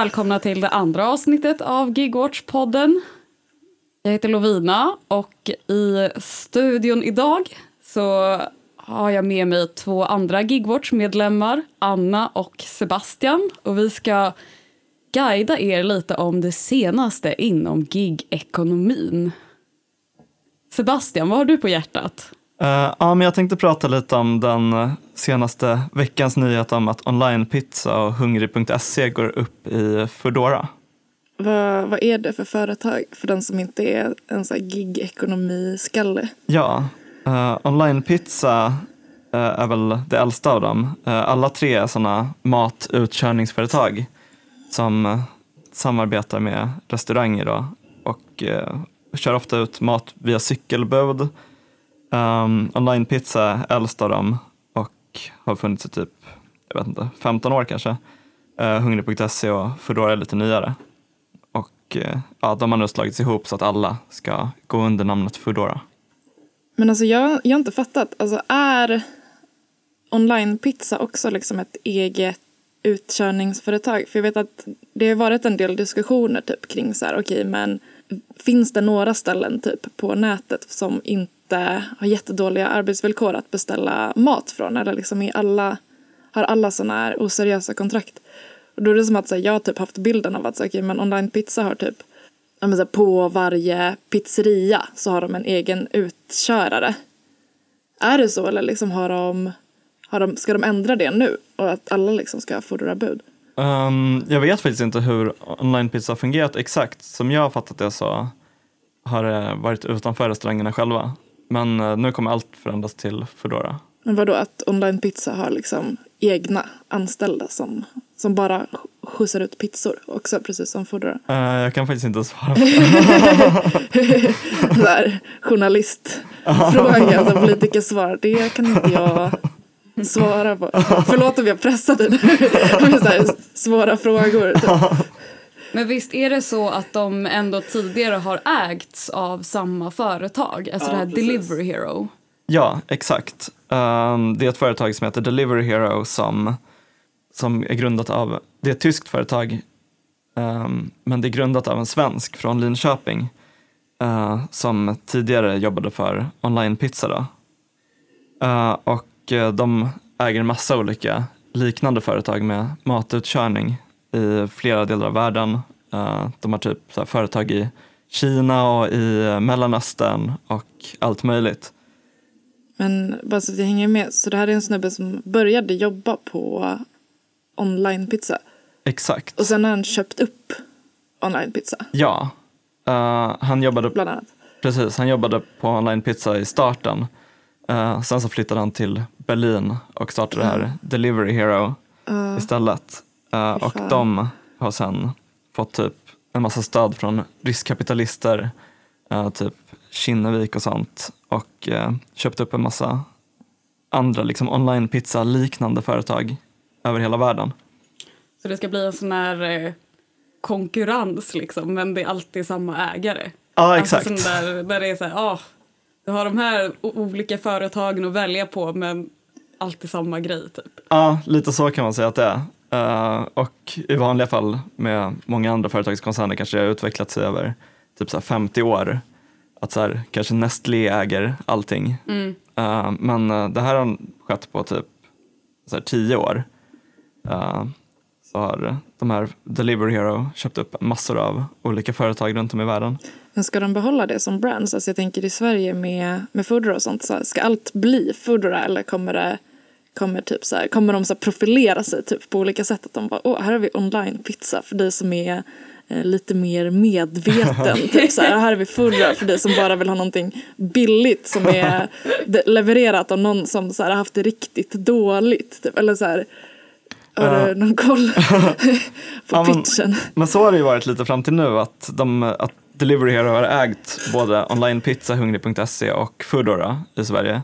välkomna till det andra avsnittet av Gigwatch-podden. Jag heter Lovina och i studion idag så har jag med mig två andra Gigwatch-medlemmar, Anna och Sebastian. Och vi ska guida er lite om det senaste inom gig-ekonomin. Sebastian, vad har du på hjärtat? Uh, ja, men jag tänkte prata lite om den senaste veckans nyhet om att onlinepizza och hungrig.se går upp i Foodora. Vad, vad är det för företag för den som inte är en sån gig-ekonomi-skalle? Ja, uh, onlinepizza uh, är väl det äldsta av dem. Uh, alla tre är sådana matutkörningsföretag som samarbetar med restauranger då, och kör ofta ut mat via cykelbud. Um, onlinepizza är äldst av dem och har funnits i typ, jag vet inte, 15 år kanske. Eh, uh, Hungrig.se och Foodora är lite nyare. Och uh, ja, de har nu slagits ihop så att alla ska gå under namnet Foodora. Men alltså jag, jag har inte fattat, alltså är onlinepizza också liksom ett eget utkörningsföretag? För jag vet att det har varit en del diskussioner typ kring så här, okej okay, men finns det några ställen typ på nätet som inte har jättedåliga arbetsvillkor att beställa mat från? Eller liksom i alla, har alla sådana här oseriösa kontrakt? Och då är det som att så här, jag har typ haft bilden av att så, okay, men online pizza har typ så här, på varje pizzeria så har de en egen utkörare. Är det så eller liksom har de, har de, ska de ändra det nu och att alla liksom ska fordra bud? Um, jag vet faktiskt inte hur onlinepizza har fungerat exakt. Som jag har fattat det så har det varit utanför restaurangerna själva. Men uh, nu kommer allt förändras till Foodora. Men vadå att onlinepizza har liksom egna anställda som, som bara skjutsar ut pizzor också, precis som Foodora? Uh, jag kan faktiskt inte svara på det. Där, journalistfråga, alltså politikersvar, det kan inte jag svara på. Förlåt om jag pressade nu med så svåra frågor. Typ. Men visst är det så att de ändå tidigare har ägts av samma företag, alltså ja, det här precis. Delivery Hero? Ja, exakt. Um, det är ett företag som heter Delivery Hero som, som är grundat av, det är ett tyskt företag, um, men det är grundat av en svensk från Linköping uh, som tidigare jobbade för online pizza. Då. Uh, och Eh, de äger en massa olika liknande företag med matutkörning i flera delar av världen. Eh, de har typ företag i Kina och i Mellanöstern och allt möjligt. Men bara så att jag hänger med, så det här är en snubbe som började jobba på online-pizza? Exakt. Och sen har han köpt upp online-pizza? Ja. Uh, han jobbade... Bland annat? Precis, han jobbade på online-pizza i starten. Uh, sen så flyttade han till Berlin och startade mm. det här Delivery Hero uh, istället. Uh, och de har sen fått typ en massa stöd från riskkapitalister, uh, typ Kinnevik och sånt och uh, köpt upp en massa andra liksom online pizza liknande företag över hela världen. Så det ska bli en sån här konkurrens liksom, men det är alltid samma ägare? Ja, exakt. Alltså där, där det är så här, ah, du har de här olika företagen att välja på men alltid samma grej typ. Ja, lite så kan man säga att det är. Uh, och i vanliga fall med många andra företagskoncerner kanske det har utvecklat sig över typ så 50 år. Att så här, kanske Nestlé äger allting. Mm. Uh, men uh, det här har skett på typ så här, 10 år. så har de här Delivery Hero köpt upp massor av olika företag runt om i världen. Men ska de behålla det som brands? Alltså jag tänker i Sverige med, med Foodora och sånt, så ska allt bli Foodora eller kommer det kommer, typ så här, kommer de så profilera sig typ på olika sätt? Att de bara, åh, här har vi online-pizza för dig som är eh, lite mer medveten. typ så här, här har vi Foodora för dig som bara vill ha någonting billigt som är levererat av någon som så här, har haft det riktigt dåligt. Typ. Eller så här, har du någon koll på ja, pitchen? Men, men, så har det ju varit lite fram till nu att, de, att Delivery Hero har ägt både online pizza, hungrig.se och Foodora i Sverige.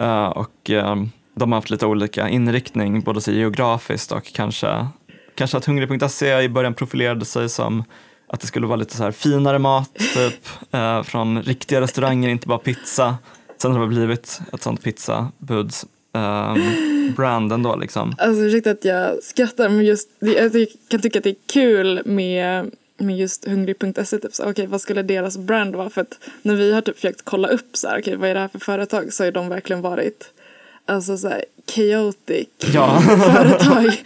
Uh, och um, de har haft lite olika inriktning, både så geografiskt och kanske, kanske att Hungrig.se i början profilerade sig som att det skulle vara lite så här finare mat, typ, eh, från riktiga restauranger, inte bara pizza. Sen har det blivit ett sånt pizzabuds eh, brand ändå liksom. Alltså ursäkta att jag skrattar men just alltså, jag kan tycka att det är kul med, med just hungrig.se. Typ, så, vad skulle deras brand vara? För att när vi har typ försökt kolla upp så här, okej, vad är det här för företag så har de verkligen varit alltså så här, chaotic Ja, företag.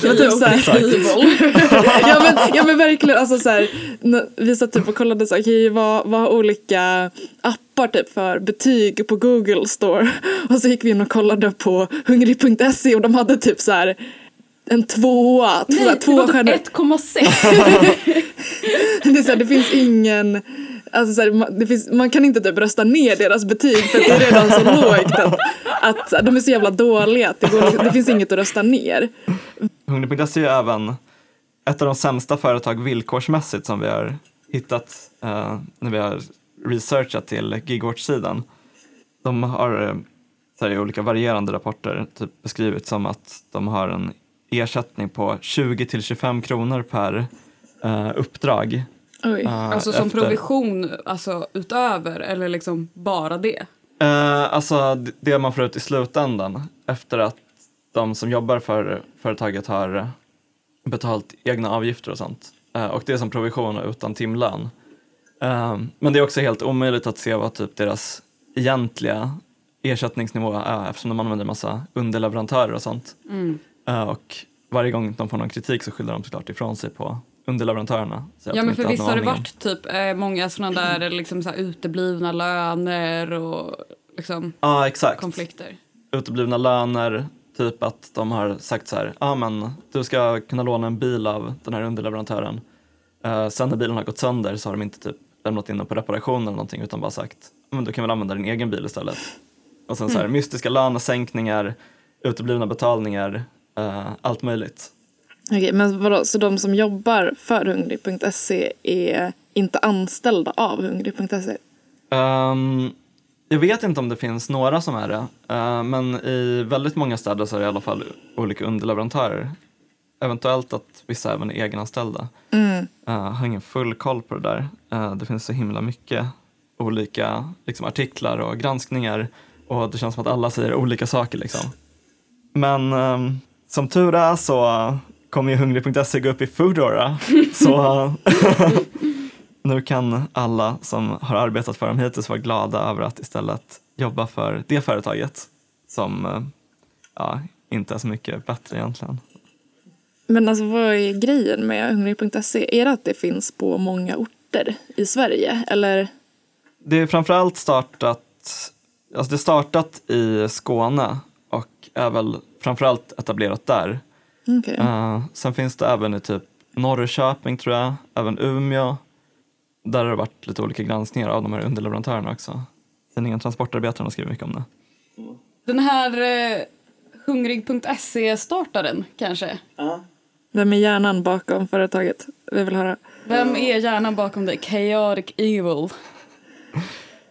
Det var typ så här, ja, men, ja men verkligen, alltså så här, vi satt typ och kollade så här, okej, vad, vad har olika appar typ för betyg på Google store? Och så gick vi in och kollade på hungrig.se och de hade typ så här en tvåa, två, Nej, det två var typ 1,6. Det, det finns ingen, alltså så här, man, det finns, man kan inte typ rösta ner deras betyg för att det är redan så lågt att, att att de är så jävla dåliga att det, går, liksom, det finns inget att rösta ner. Hungrig.se är även ett av de sämsta företag villkorsmässigt som vi har hittat eh, när vi har researchat till Gigwatch-sidan. De har eh, så här, i olika varierande rapporter typ beskrivit som att de har en ersättning på 20 till 25 kronor per eh, uppdrag. Oj. eh, Alltså som efter- provision, alltså utöver eller liksom bara det. Eh, alltså det man får ut i slutändan efter att de som jobbar för företaget har betalt egna avgifter och sånt. Eh, och det är som provision utan timlön. Eh, men det är också helt omöjligt att se vad typ deras egentliga ersättningsnivå är eftersom de använder massa underleverantörer och sånt. Mm. Eh, och varje gång de får någon kritik så skyller de såklart ifrån sig på underleverantörerna. Ja men för visst har det varit typ eh, många sådana där liksom så här uteblivna löner och liksom Ja, exakt. konflikter. uteblivna löner, typ att de har sagt så här, ja ah, men du ska kunna låna en bil av den här underleverantören. Uh, sen när bilen har gått sönder så har de inte typ lämnat in den på reparation eller någonting utan bara sagt, men du kan väl använda din egen bil istället. Och sen så här, mystiska lönesänkningar, uteblivna betalningar, eh, allt möjligt. Okej, men vadå, så de som jobbar för hungrig.se är inte anställda av hungrig.se? Ehm, jag vet inte om det finns några som är det, eh, men i väldigt många städer så är det i alla fall olika underleverantörer. Eventuellt att vissa även är egenanställda. Mm. Jag har ingen full koll på det där. Eh, det finns så himla mycket olika liksom, artiklar och granskningar och det känns som att alla säger olika saker. Liksom. Men ehm, som tur är så kommer ju hungrig.se gå upp i Foodora. så nu kan alla som har arbetat för dem hittills vara glada över att istället jobba för det företaget som eh, ja, inte är så mycket bättre egentligen. Men alltså vad är grejen med hungrig.se? Är det att det finns på många orter i Sverige? Eller? Det är framförallt startat, alltså det startat i Skåne och är väl framförallt etablerat där. Okej. Eh, sen finns det även i typ Norrköping tror jag, även Umeå. Där har det varit lite olika granskningar av de här underleverantörerna också. Tidningen Transportarbetaren har skrivit mycket om det. Den här eh, hungrig.se-startaren kanske? Vem är hjärnan bakom företaget? Vi vill höra. Vem är hjärnan bakom det? Chaotic Evil.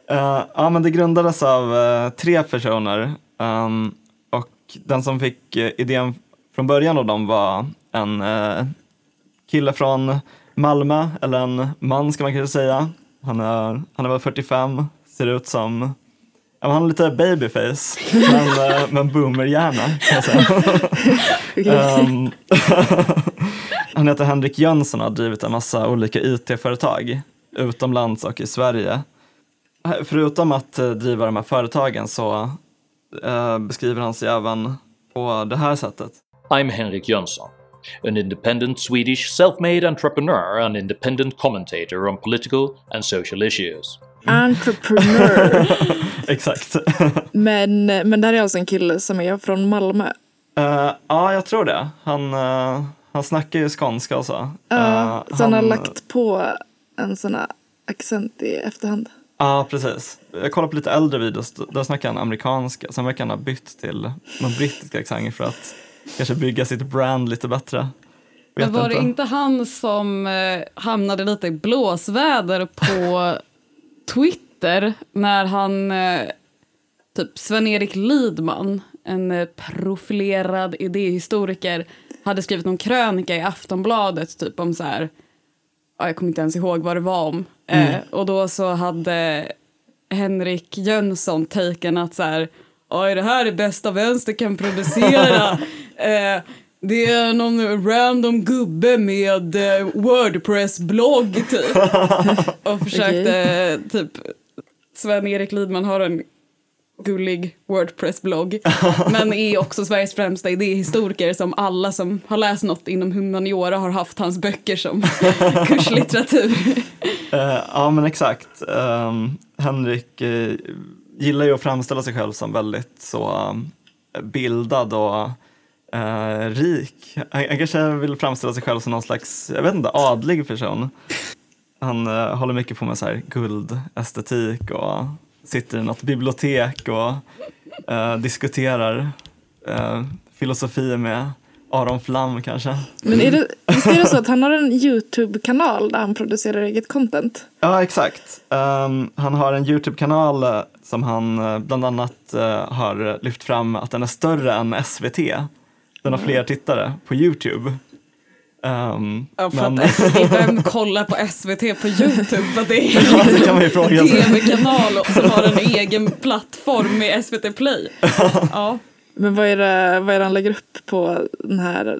Eh, ja, men det grundades av eh, tre personer ehm, och den som fick eh, idén från början av dem var en eh, kille från Malmö, eller en man ska man kanske säga. Han är, han är väl 45, ser ut som, han har lite babyface, men, eh, men boomerhjärna kan jag säga. Ehm, han heter Henrik Jönsson och har drivit en massa olika IT-företag utomlands och i Sverige. Förutom att eh, driva de här företagen så eh, beskriver han sig även på det här sättet. I'm Henrik Jönsson, an independent Swedish self made entrepreneur and independent commentator on political and social issues. Entrepreneur. Exakt. men, men det här är alltså en kille som är från Malmö. Eh, ja, jag tror det. Han, uh, han snackar ju skånska och så. Ja, Eh, så han har lagt på en sån här accent i efterhand. Ja, precis. Jag kollade på lite äldre videos, där snackar han amerikanska. Sen verkar han ha bytt till någon brittisk accent för att kanske bygga sitt brand lite bättre. Vet Men var det inte. inte han som eh, hamnade lite i blåsväder på Twitter när han, eh, typ Sven-Erik Lidman, en eh, profilerad idéhistoriker, hade skrivit någon krönika i Aftonbladet typ om så här, ja, jag kommer inte ens ihåg vad det var om. Eh, och då så hade Henrik Jönsson taken att så här, ja, är det här det bästa vänster kan producera? eh, det är någon random gubbe med eh, Wordpress-blogg typ. Och försökte typ Sven-Erik Lidman har en gullig Wordpress-blogg. men är också Sveriges främsta idéhistoriker som alla som har läst något inom humaniora har haft hans böcker som kurslitteratur. Eh, ja men exakt. Um, Henrik uh, gillar ju att framställa sig själv som väldigt så um, bildad och eh, rik. Han, han, kanske vill framställa sig själv som någon slags, jag vet inte, adlig person. Han eh, håller mycket på med så här guldestetik och sitter i något bibliotek och eh, diskuterar eh, filosofi med Aron Flam kanske. Men är det, visst är det så att han har en YouTube-kanal där han producerar eget content? Ja, exakt. Um, han har en YouTube-kanal som han bland annat uh, har lyft fram att den är större än SVT. Den har fler tittare på YouTube. Um, ja, för men... att vem kollar på SVT på Youtube? För det är fråga sig. tv-kanal som har en egen plattform med SVT Play. Ja. Men vad är, det, vad är det han lägger upp på den här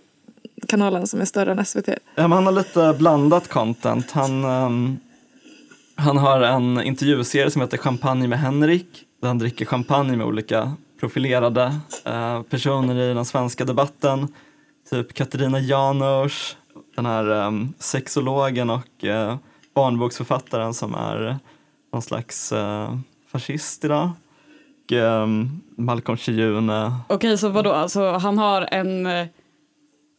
kanalen som är större än SVT? Ja, men han har lite blandat content. Han, um, han har en intervjuserie som heter Champagne med Henrik. Där han dricker champagne med olika profilerade uh, personer i den svenska debatten typ Katarina Janouch, den här um, sexologen och uh, barnboksförfattaren som är någon slags uh, fascist idag. Um, Malcolm Chiune. Okej, okay, så vadå, alltså han har en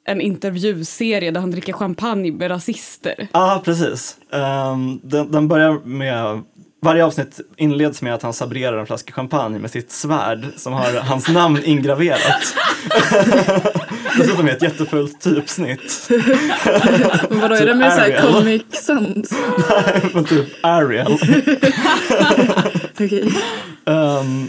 en intervjuserie där han dricker champagne med rasister. Ja, ah, precis. Um, den, den, börjar med, varje avsnitt inleds med att han sabrerar en flaska champagne med sitt svärd som har hans namn ingraverat. Dessutom med ett jättefullt typsnitt. men vadå, är det med såhär Comic Sans? Nej, men typ Ariel. Okej. Um,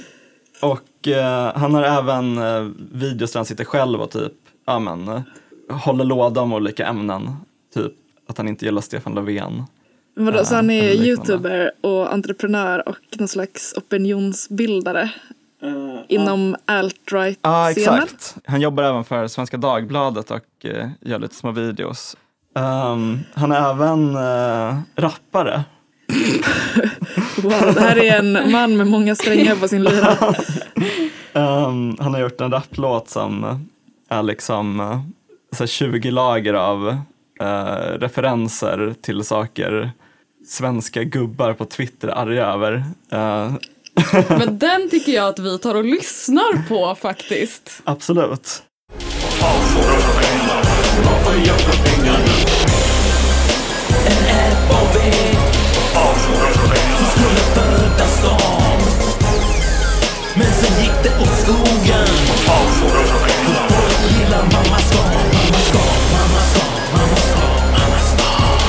och uh, han har även uh, videos där han sitter själv och typ, ja men, uh, håller låda om olika ämnen. Typ att han inte gillar Stefan Löfven. Vadå, så han är youtuber och entreprenör och någon slags opinionsbildare? Uh, inom uh. alt-right-scenen. Ja, exakt. Han jobbar även för Svenska Dagbladet och uh, gör lite små videos. Um, han är även uh, rappare. wow, det här är en man med många strängar på sin lyra. um, han har gjort en rapplåt som är liksom uh, så 20 lager av uh, referenser till saker svenska gubbar på Twitter är arga över. Uh, men den tycker jag att vi tar och lyssnar på faktiskt. Absolut. Men sen gick det åt skogen. Folk gillar mamma mamma stad, mamma stad, mamma stad, mamma stad.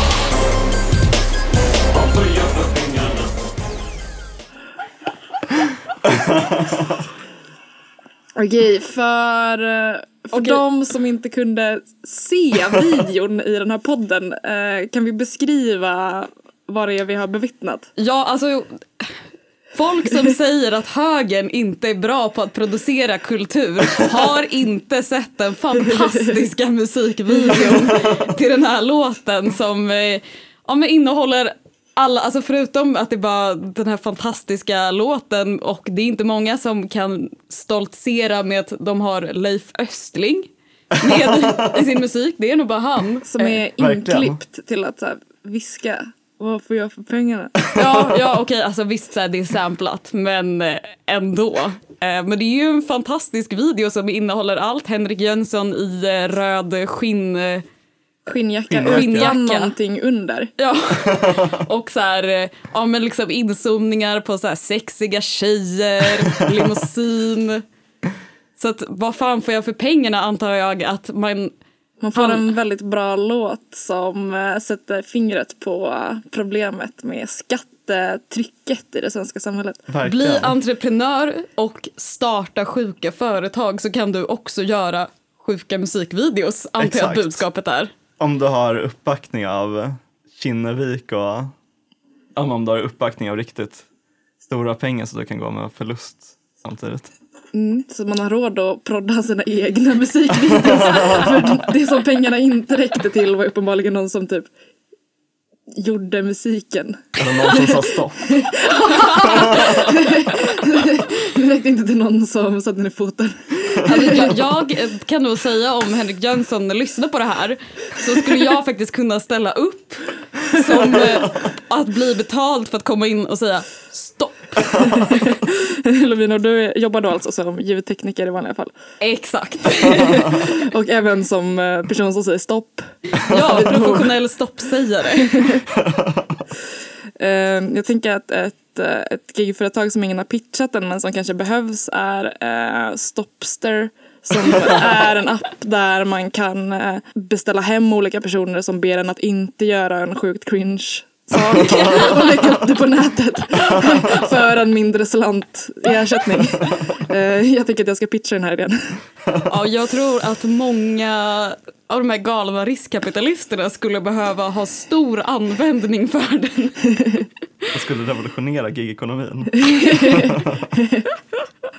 Varför gör för pengarna? Okej, för, eh, för de som inte kunde se videon i den här podden, eh, kan vi beskriva vad det är vi har bevittnat? Ja, alltså Folk som säger att högern inte är bra på att producera kultur har inte sett den fantastiska musikvideon till den här låten som eh, ja, innehåller alla, alltså förutom att det är bara den här fantastiska låten och det är inte många som kan stoltsera med att de har Leif Östling med i sin musik. Det är nog bara han. Som är eh, inklippt till att så här, viska. Vad får jag för pengarna? Ja, ja okej, okay, alltså visst så här, det är samplat, men eh, ändå. Eh, men det är ju en fantastisk video som innehåller allt. Henrik Jönsson i röd skinn skinnjacka, skinnjacka. utan någonting under. Ja, och så här, eh, ja men liksom inzoomningar på så här sexiga tjejer, limousin. Så att vad fan får jag för pengarna antar jag att man man får en väldigt bra låt som eh, sätter fingret på problemet med skattetrycket i det svenska samhället. Verkligen. Bli entreprenör och starta sjuka företag så kan du också göra sjuka musikvideos, antar jag att budskapet är om du har uppbackning av Kinnevik och om du har uppbackning av riktigt stora pengar så du kan gå med förlust samtidigt. Mm, så man har råd att prodda sina egna musikvideos. För det som pengarna inte räckte till var uppenbarligen någon som typ gjorde musiken. Eller någon som sa stopp. Det räckte inte till någon som satte ner foten. Alltså, jag, jag kan nog säga om Henrik Jönsson lyssnar på det här så skulle jag faktiskt kunna ställa upp som eh, att bli betald för att komma in och säga. Lovina, du jobbar då alltså som ljudtekniker i vanliga fall. Exakt. Och även som eh, person som säger stopp. Ja, professionell stoppsägare. Eh, Jag tänker att ett, eh, ett gigföretag som ingen har pitchat än men som kanske behövs är eh, Stopster. Som är en app där man kan beställa hem olika personer som ber en att inte göra en sjukt cringe sak och lägga upp det på nätet för en mindre slant i ersättning. Eh, Jag tänker att jag ska pitcha den här idén. Ja, jag tror att många av de här galna riskkapitalisterna skulle behöva ha stor användning för den. Det skulle revolutionera gigekonomin.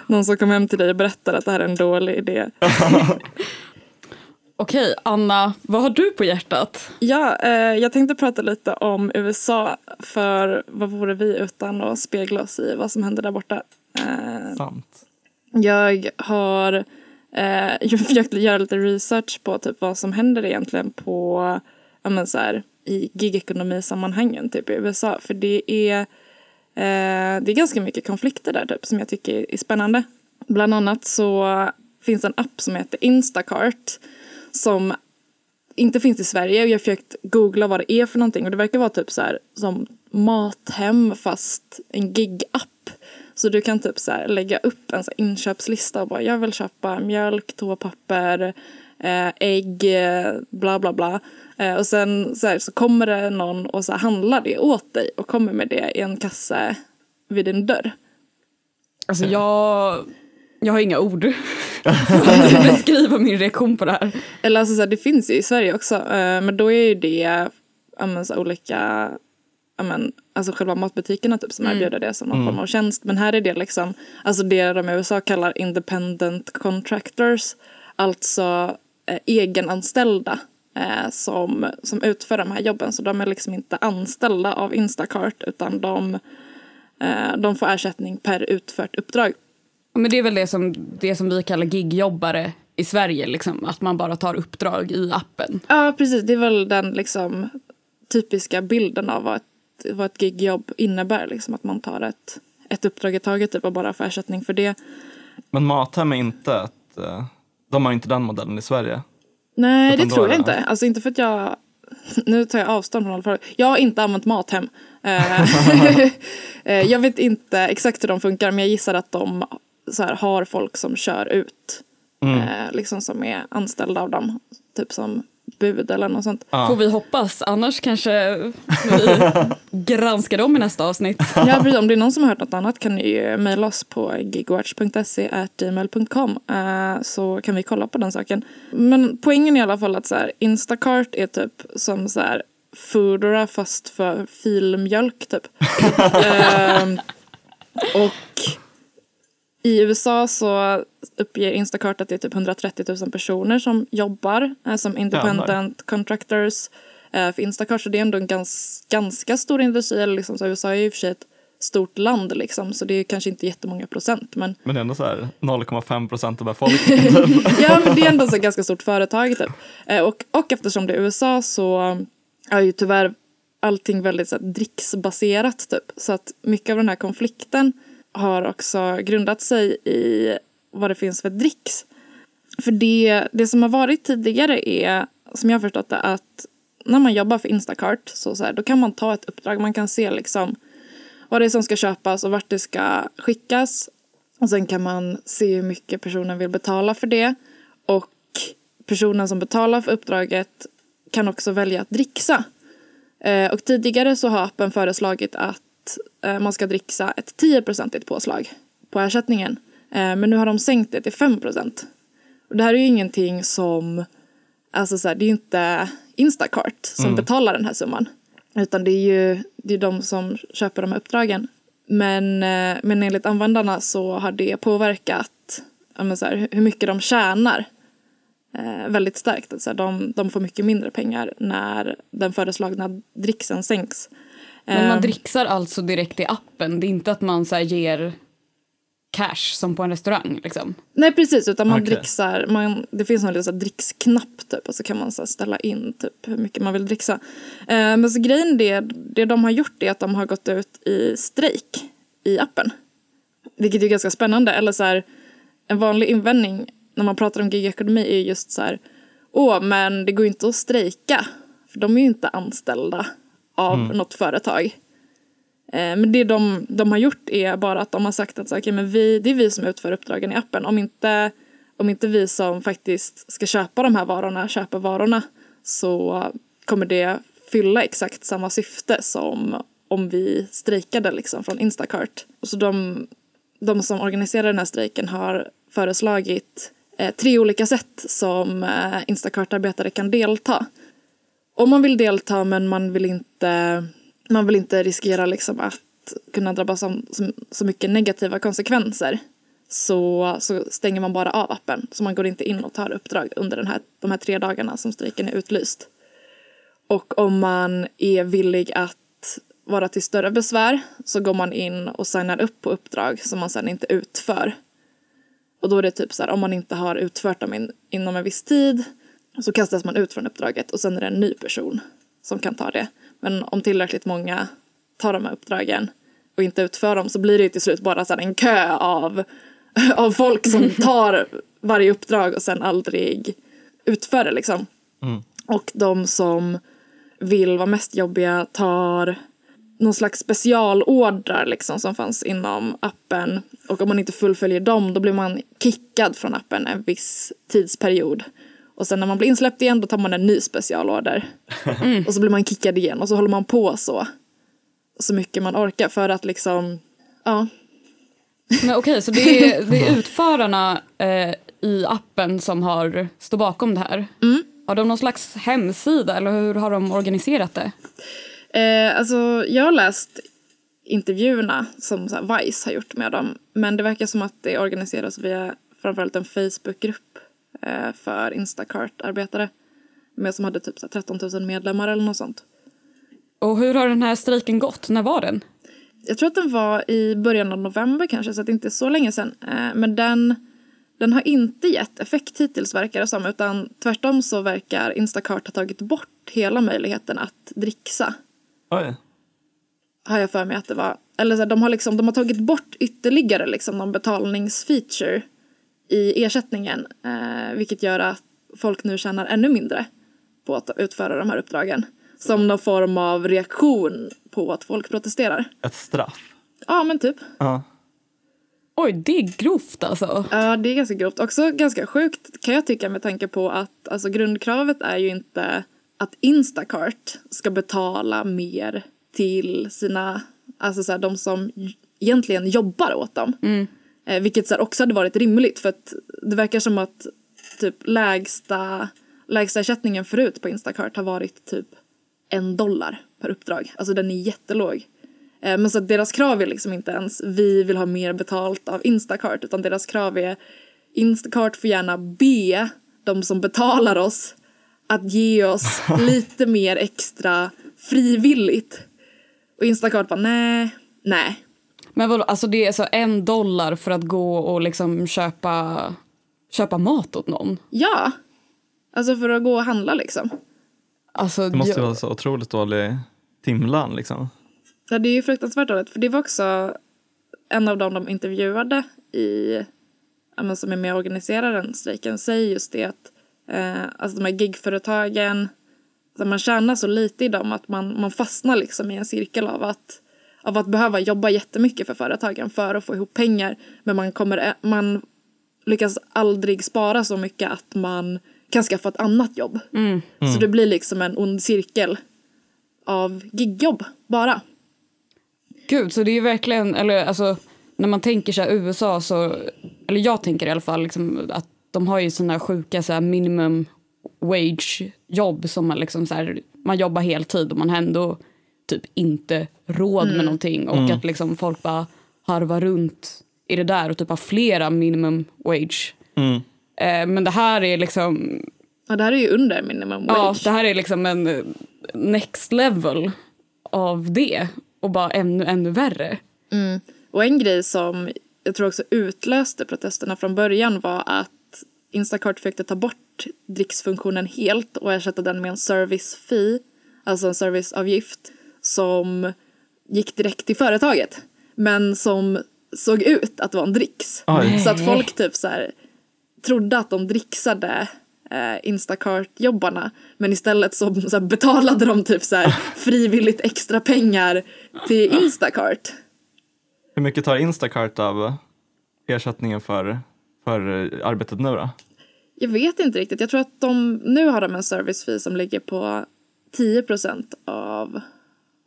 Någon som kommer hem till dig och berättar att det här är en dålig idé. Okej, Anna, vad har du på hjärtat? Ja, eh, jag tänkte prata lite om USA. För vad vore vi utan att spegla oss i vad som händer där borta. Eh, Sant. jag har eh, jag försökt göra lite research på typ vad som händer egentligen på, ja men så här, i gigekonomisammanhangen typ i USA. För det är, eh, det är ganska mycket konflikter där typ som jag tycker är spännande. Bland annat så finns en app som heter Instacart som inte finns i Sverige och jag har försökt googla vad det är för någonting och det verkar vara typ så här som Mathem fast en gig-app. Så du kan typ så här lägga upp en så här inköpslista och bara jag vill köpa mjölk, toapapper, eh, ägg, eh, bla bla bla. Eh, och sen så, här, så kommer det någon och så handlar det åt dig och kommer med det i en kasse vid din dörr. Alltså jag, jag har inga ord för att beskriva min reaktion på det här. Eller alltså så här, det finns ju i Sverige också. eh, Men då är ju det men, så här, olika, men, alltså själva matbutikerna typ som erbjuder det som någon form av tjänst. Men här är det liksom, alltså det de i USA kallar independent contractors. Alltså eh, egenanställda eh, som, som utför de här jobben. Så de är liksom inte anställda av Instacart utan de, eh, de får ersättning per utfört uppdrag. Men det är väl det som, det som vi kallar gigjobbare i Sverige, liksom, att man bara tar uppdrag i appen. Ja, precis. Det är väl den liksom typiska bilden av vad ett, vad ett gigjobb innebär. Liksom, att man tar ett, ett uppdrag i taget typ, och bara får ersättning för det. Men Mathem är inte ett, eh, de har inte den modellen i Sverige. Nej, Utan det tror är jag det- inte. Alltså inte för att jag... Nu tar jag avstånd från alla frågor. Jag har inte använt Mathem. Eh, eh, jag vet inte exakt hur de funkar men jag gissar att de så här, har folk som kör ut. Mm. Eh, liksom som är anställda av dem. Typ som bud eller något sånt. Får vi hoppas, annars kanske vi granskar dem i nästa avsnitt. Ja, precis. Om det är någon som har hört något annat kan ni ju mejla oss på gigwatch.se gmail.com eh, så kan vi kolla på den saken. Men poängen är i alla fall att så här, Instacart är typ som så här Foodora fast för filmjölk typ. Ehm, och i USA så uppger Instacart att det är typ 130 000 personer som jobbar eh, som independent contractors eh, för Instacart. Så det är ändå en gans, ganska stor industri. Eller liksom, så USA är ju i och för sig ett stort land liksom, så det är kanske inte jättemånga procent. Men Men det är ändå så här 0,5 procent av befolkningen. typ. ja, men det är ändå så ganska stort företag. Typ. Eh, och, och eftersom det är USA så är ju tyvärr allting väldigt så här, dricksbaserat. Typ. Så att mycket av den här konflikten har också grundat sig i vad det finns för dricks. För det, det som har varit tidigare är, som jag har förstått det, att när man jobbar för Instacart så, så här, då kan man ta ett uppdrag. Man kan se liksom vad det är som ska köpas och vart det ska skickas. Och sen kan man se hur mycket personen vill betala för det. Och personen som betalar för uppdraget kan också välja att dricksa. Eh, och tidigare så har appen föreslagit att man ska dricksa ett 10-procentigt påslag på ersättningen. Eh, men nu har de sänkt det till 5 procent. Och det här är ju ingenting som, alltså så här, det är ju inte Instacart som betalar den här summan. Utan det är ju det är de som köper de här uppdragen. Men, eh, men enligt användarna så har det påverkat så här, hur mycket de tjänar eh, väldigt starkt. Alltså, de, de får mycket mindre pengar när den föreslagna dricksen sänks. Men man Eh, dricksar alltså direkt i appen. Det är inte att man så här, ger cash som på en restaurang. Liksom. Nej precis, utan man Okej. dricksar, man, det finns en liten dricksknapp typ och så kan man så här ställa in typ hur mycket man vill dricksa. Eh, men så grejen det, det de har gjort är att de har gått ut i strejk i appen. Vilket är ganska spännande. Eller så här, en vanlig invändning när man pratar om gigekonomi är just så här, åh men det går ju inte att strejka. För de är ju inte anställda av något företag. Eh, Men det de, de har gjort är bara att de har sagt att så, okay, men vi, det är vi som utför uppdragen i appen. Om inte, om inte vi som faktiskt ska köpa de här varorna köper varorna så kommer det fylla exakt samma syfte som om vi strejkade liksom från Instacart. Så de, de som organiserar den här strejken har föreslagit eh, tre olika sätt som eh, Instacart-arbetare kan delta om man vill delta men man vill inte, man vill inte riskera liksom att kunna drabbas av så, så mycket negativa konsekvenser så, så stänger man bara av appen. Så man går inte in och tar uppdrag under den här, de här tre dagarna som strejken är utlyst. Och om man är villig att vara till större besvär så går man in och signar upp på uppdrag som man sen inte utför. Och då är det typ så här, om man inte har utfört dem in, inom en viss tid så kastas man ut från uppdraget och sen är det en ny person som kan ta det. Men om tillräckligt många tar de här uppdragen och inte utför dem så blir det ju till slut bara så en kö av, av folk som tar varje uppdrag och sen aldrig utför det liksom. Och de som vill vara mest jobbiga tar någon slags specialordrar liksom som fanns inom appen. Och om man inte fullföljer dem då blir man kickad från appen en viss tidsperiod. Och sen när man blir insläppt igen då tar man en ny specialorder. Och så blir man kickad igen och så håller man på så. Så mycket man orkar för att liksom, ja. Men okej, så det är, det är utförarna eh, i appen som har, står bakom det här. Har de någon slags hemsida eller hur har de organiserat det? Eh, alltså jag har läst intervjuerna som här, Vice har gjort med dem. Men det verkar som att det organiseras via framförallt en Facebookgrupp för Instacart-arbetare. Med som hade typ så här, 13 000 medlemmar eller något sånt. Och hur har den här strejken gått? När var den? Jag tror att den var i början av november kanske, så att det inte är så länge sedan. Eh, men den, den har inte gett effekt hittills verkar det som, utan tvärtom så verkar Instacart ha tagit bort hela möjligheten att dricksa. Oj. Har jag för mig att det var. Eller så här, de, har liksom, de har tagit bort ytterligare liksom någon betalningsfeature i ersättningen. Eh, vilket gör att folk nu tjänar ännu mindre på att utföra de här uppdragen. Som någon form av reaktion på att folk protesterar. Ett straff. Ja, men typ. Ja. Oj, det är grovt alltså. Ja, det är ganska grovt. Också ganska sjukt kan jag tycka med tanke på att alltså, grundkravet är ju inte att Instacart ska betala mer till sina, alltså så här, de som egentligen jobbar åt dem. Eh, vilket så här, också hade varit rimligt för att det verkar som att typ lägsta, lägsta ersättningen förut på Instacart har varit typ en dollar per uppdrag. Alltså den är jättelåg. Eh, Men så deras krav är liksom inte ens vi vill ha mer betalt av Instacart utan deras krav är Instacart får gärna be de som betalar oss att ge oss lite mer extra frivilligt. Och Instacart bara nej, nej. Men vadå, alltså det är så en dollar för att gå och liksom köpa, köpa mat åt någon? Ja, alltså för att gå och handla liksom. Alltså, Det måste jag- vara så otroligt dålig timlön liksom. Ja, det är ju fruktansvärt dåligt. För det var också en av dem de intervjuade i, men som är med och organiserar den strejken, säger just det att eh, alltså de här gigföretagen, så man tjänar så lite i dem att man, man fastnar liksom i en cirkel av att, av att behöva jobba jättemycket för företagen för att få ihop pengar. Men man, kommer, man lyckas aldrig spara så mycket att man kan skaffa ett annat jobb. Så det blir liksom en ond cirkel av gigjobb bara. Gud, så det är ju verkligen, eller alltså när man tänker så här USA så, eller jag tänker i alla fall liksom att de har ju här sjuka så här minimum wage jobb som man liksom så här, man jobbar heltid och man har ändå typ inte råd med någonting och att liksom folk bara harvar runt i det där och typ har flera minimum wage. Mm. Eh, men det här är liksom, Ja, det här är ju under minimum wage. ja, det här är liksom en eh, next level av det och bara ännu, ännu värre. Och en grej som jag tror också utlöste protesterna från början var att Instacart försökte ta bort dricksfunktionen helt och ersätta den med en service fee, alltså en serviceavgift som gick direkt till företaget men som såg ut att vara en dricks. Oj. Så att folk typ så här trodde att de dricksade eh, Instacart-jobbarna men istället så, så här, betalade de typ så här frivilligt extra pengar till Instacart. Hur mycket tar Instacart av ersättningen för, för arbetet nu då? Jag vet inte riktigt. Jag tror att de nu har de en service fee som ligger på 10% av,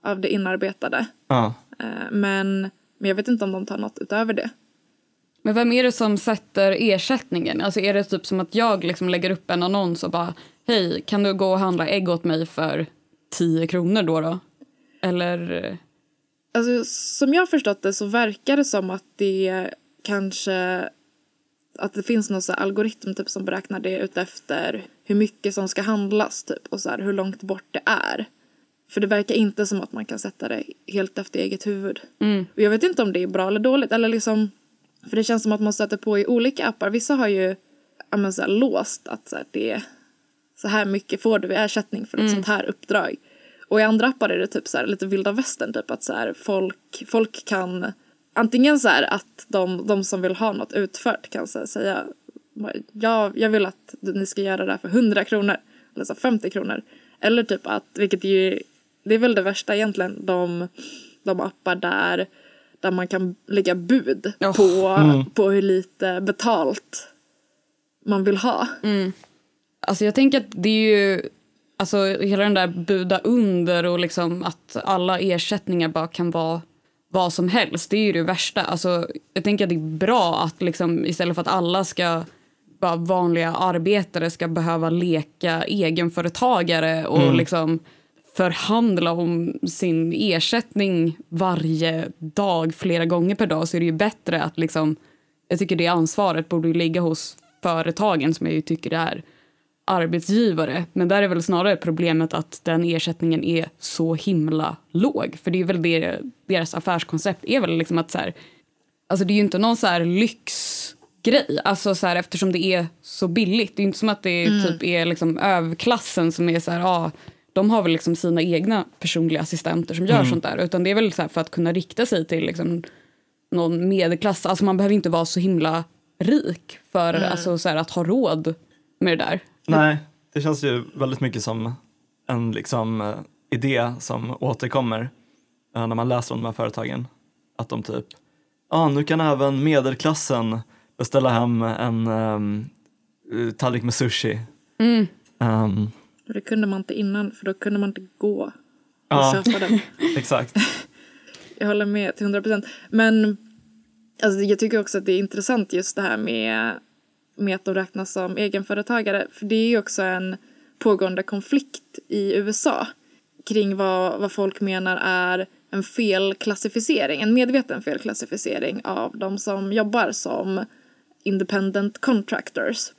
av det inarbetade. Ja. Eh, Men, men jag vet inte om de tar något utöver det. Men vem är det som sätter ersättningen? Alltså är det typ som att jag liksom lägger upp en annons och bara hej, kan du gå och handla ägg åt mig för 10 kronor då? då? Eller? eh, Alltså, som jag har förstått det så verkar det som att det kanske att det finns någon så algoritm typ som beräknar det utefter hur mycket som ska handlas typ och så här, hur långt bort det är. För det verkar inte som att man kan sätta det helt efter eget huvud. Och jag vet inte om det är bra eller dåligt. Eller liksom, för det känns som att man stöter på i olika appar. Vissa har ju men så här, låst att så här, det är så här mycket får du i ersättning för ett sånt här uppdrag. Och i andra appar är det typ så här, lite vilda västern. Typ att så här, folk, folk kan antingen så här att de, de som vill ha något utfört kan så här, säga jag, jag vill att ni ska göra det här för 100 kronor. Eller så 50 kronor. Eller typ att, vilket ju, det är väl det värsta egentligen, de, de appar där, där man kan lägga bud Ja. på, på hur lite betalt man vill ha. Alltså jag tänker att det är ju, alltså hela den där buda under och liksom att alla ersättningar bara kan vara vad som helst. Det är ju det värsta. Alltså jag tänker att det är bra att liksom istället för att alla ska bara vanliga arbetare ska behöva leka egenföretagare och liksom förhandla om sin ersättning varje dag flera gånger per dag så är det ju bättre att liksom jag tycker det ansvaret borde ju ligga hos företagen som jag ju tycker det är arbetsgivare. Men där är väl snarare problemet att den ersättningen är så himla låg. För det är väl det, deras affärskoncept är väl liksom att så här, alltså det är ju inte någon så här lyxgrej. Alltså så här, eftersom det är så billigt. Det är inte som att det typ är liksom överklassen som är så här, ah, de har väl liksom sina egna personliga assistenter som gör sånt där. Utan det är väl för att kunna rikta sig till liksom någon medelklass. Alltså man behöver inte vara så himla rik för alltså, så här, att ha råd med det där. Nej, det känns ju väldigt mycket som en liksom, eh, idé som återkommer eh, när man läser om de här företagen. Att de typ, ja ah, nu kan även medelklassen beställa hem en um, tallrik med sushi. Ehm, Och det kunde man inte innan för då kunde man inte gå och Ja. köpa den. exakt. Jag håller med till 100 procent. Men alltså, jag tycker också att det är intressant just det här med, med att de räknas som egenföretagare. För det är ju också en pågående konflikt i USA kring vad, vad folk menar är en felklassificering, en medveten felklassificering av de som jobbar som independent contractors.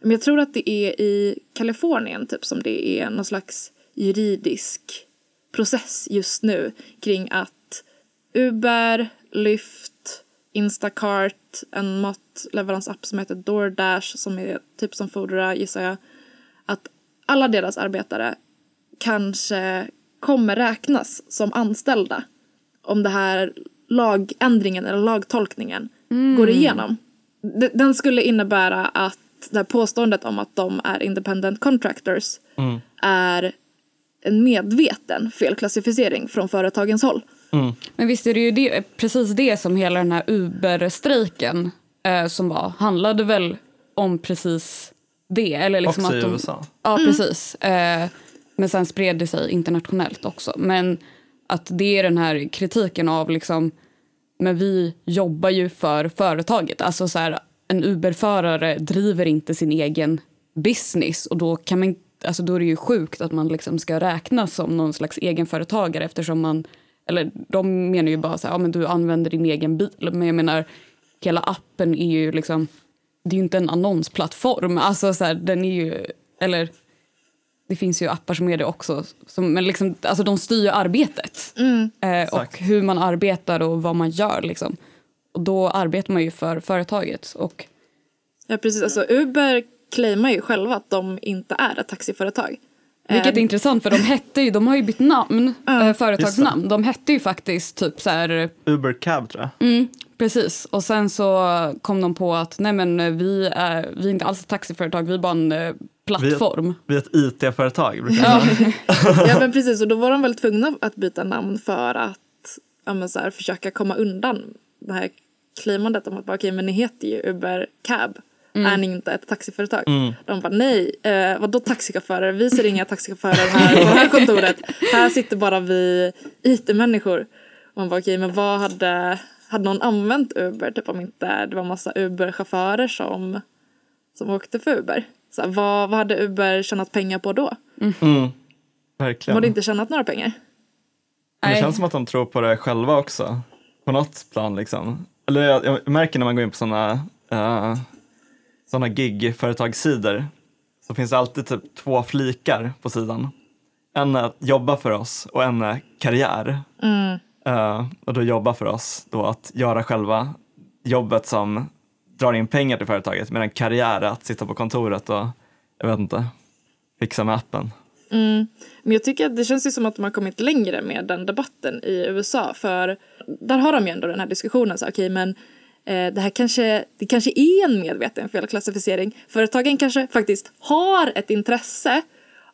Men jag tror att det är i Kalifornien typ som det är någon slags juridisk process just nu kring att Uber, Lyft, Instacart, en matleveransapp som heter DoorDash som är typ som Foodora gissar jag, att alla deras arbetare kanske kommer räknas som anställda om det här lagändringen eller lagtolkningen går igenom. Den skulle innebära att det här påståendet om att de är independent contractors är en medveten felklassificering från företagens håll. Men visst är det ju det, precis det som hela den här Uber-strejken eh, som var, handlade väl om precis det. Eller liksom Också att i de, USA. Ja, precis. Eh, men sen spred det sig internationellt också. Men att det är den här kritiken av liksom, men vi jobbar ju för företaget. Alltså så här, en Uber-förare driver inte sin egen business och då kan man alltså då är det ju sjukt att man liksom ska räknas som någon slags egenföretagare eftersom man, eller de menar ju bara så här, ja men du använder din egen bil, men jag menar hela appen är ju liksom, det är ju inte en annonsplattform, alltså så här, den är ju, eller det finns ju appar som är det också, som, men liksom, alltså de styr arbetet. Eh, och hur man arbetar och vad man gör liksom. Och då arbetar man ju för företaget och Ja, precis. Alltså, Uber claimar ju själva att de inte är ett taxiföretag. Vilket är Eh, intressant för de hette ju, de har ju bytt namn, eh, företagsnamn. De hette ju faktiskt typ så här, Uber Cab tror jag. mm, precis. Och sen så kom de på att nej men eh, vi är, vi är inte alls ett taxiföretag, vi är bara en eh, plattform. Vi är ett IT-företag. brukar Ja. Ja men precis och då var de väl tvungna att byta namn för att ja, men så här, försöka komma undan det här claimandet om att bara, okej men ni heter ju Uber Cab. Är ni inte ett taxiföretag? De bara nej, eh, vadå taxichaufförer? Vi ser inga taxichaufförer här på det här kontoret. Här sitter bara vi IT-människor. Och man bara okej men vad hade, hade någon använt Uber? Typ om inte det var massa Uber-chaufförer som, som åkte för Uber. Så här, vad, vad hade Uber tjänat pengar på då? Mm, De verkligen. hade inte tjänat några pengar. Men Det känns som att de tror på det själva också. På något plan liksom. Eller jag, jag märker när man går in på sådana uh, såna gig-företagssidor så finns det alltid typ två flikar på sidan. En är att jobba för oss och en är karriär. Eh, och då jobba för oss då att göra själva jobbet som drar in pengar till företaget medan karriär är att sitta på kontoret och jag vet inte, fixa med appen. Mm. Men jag tycker att det känns ju som att de har kommit längre med den debatten i USA. För där har de ju ändå den här diskussionen. Så, okej, men eh, det här kanske, det kanske är en medveten felklassificering. Företagen kanske faktiskt har ett intresse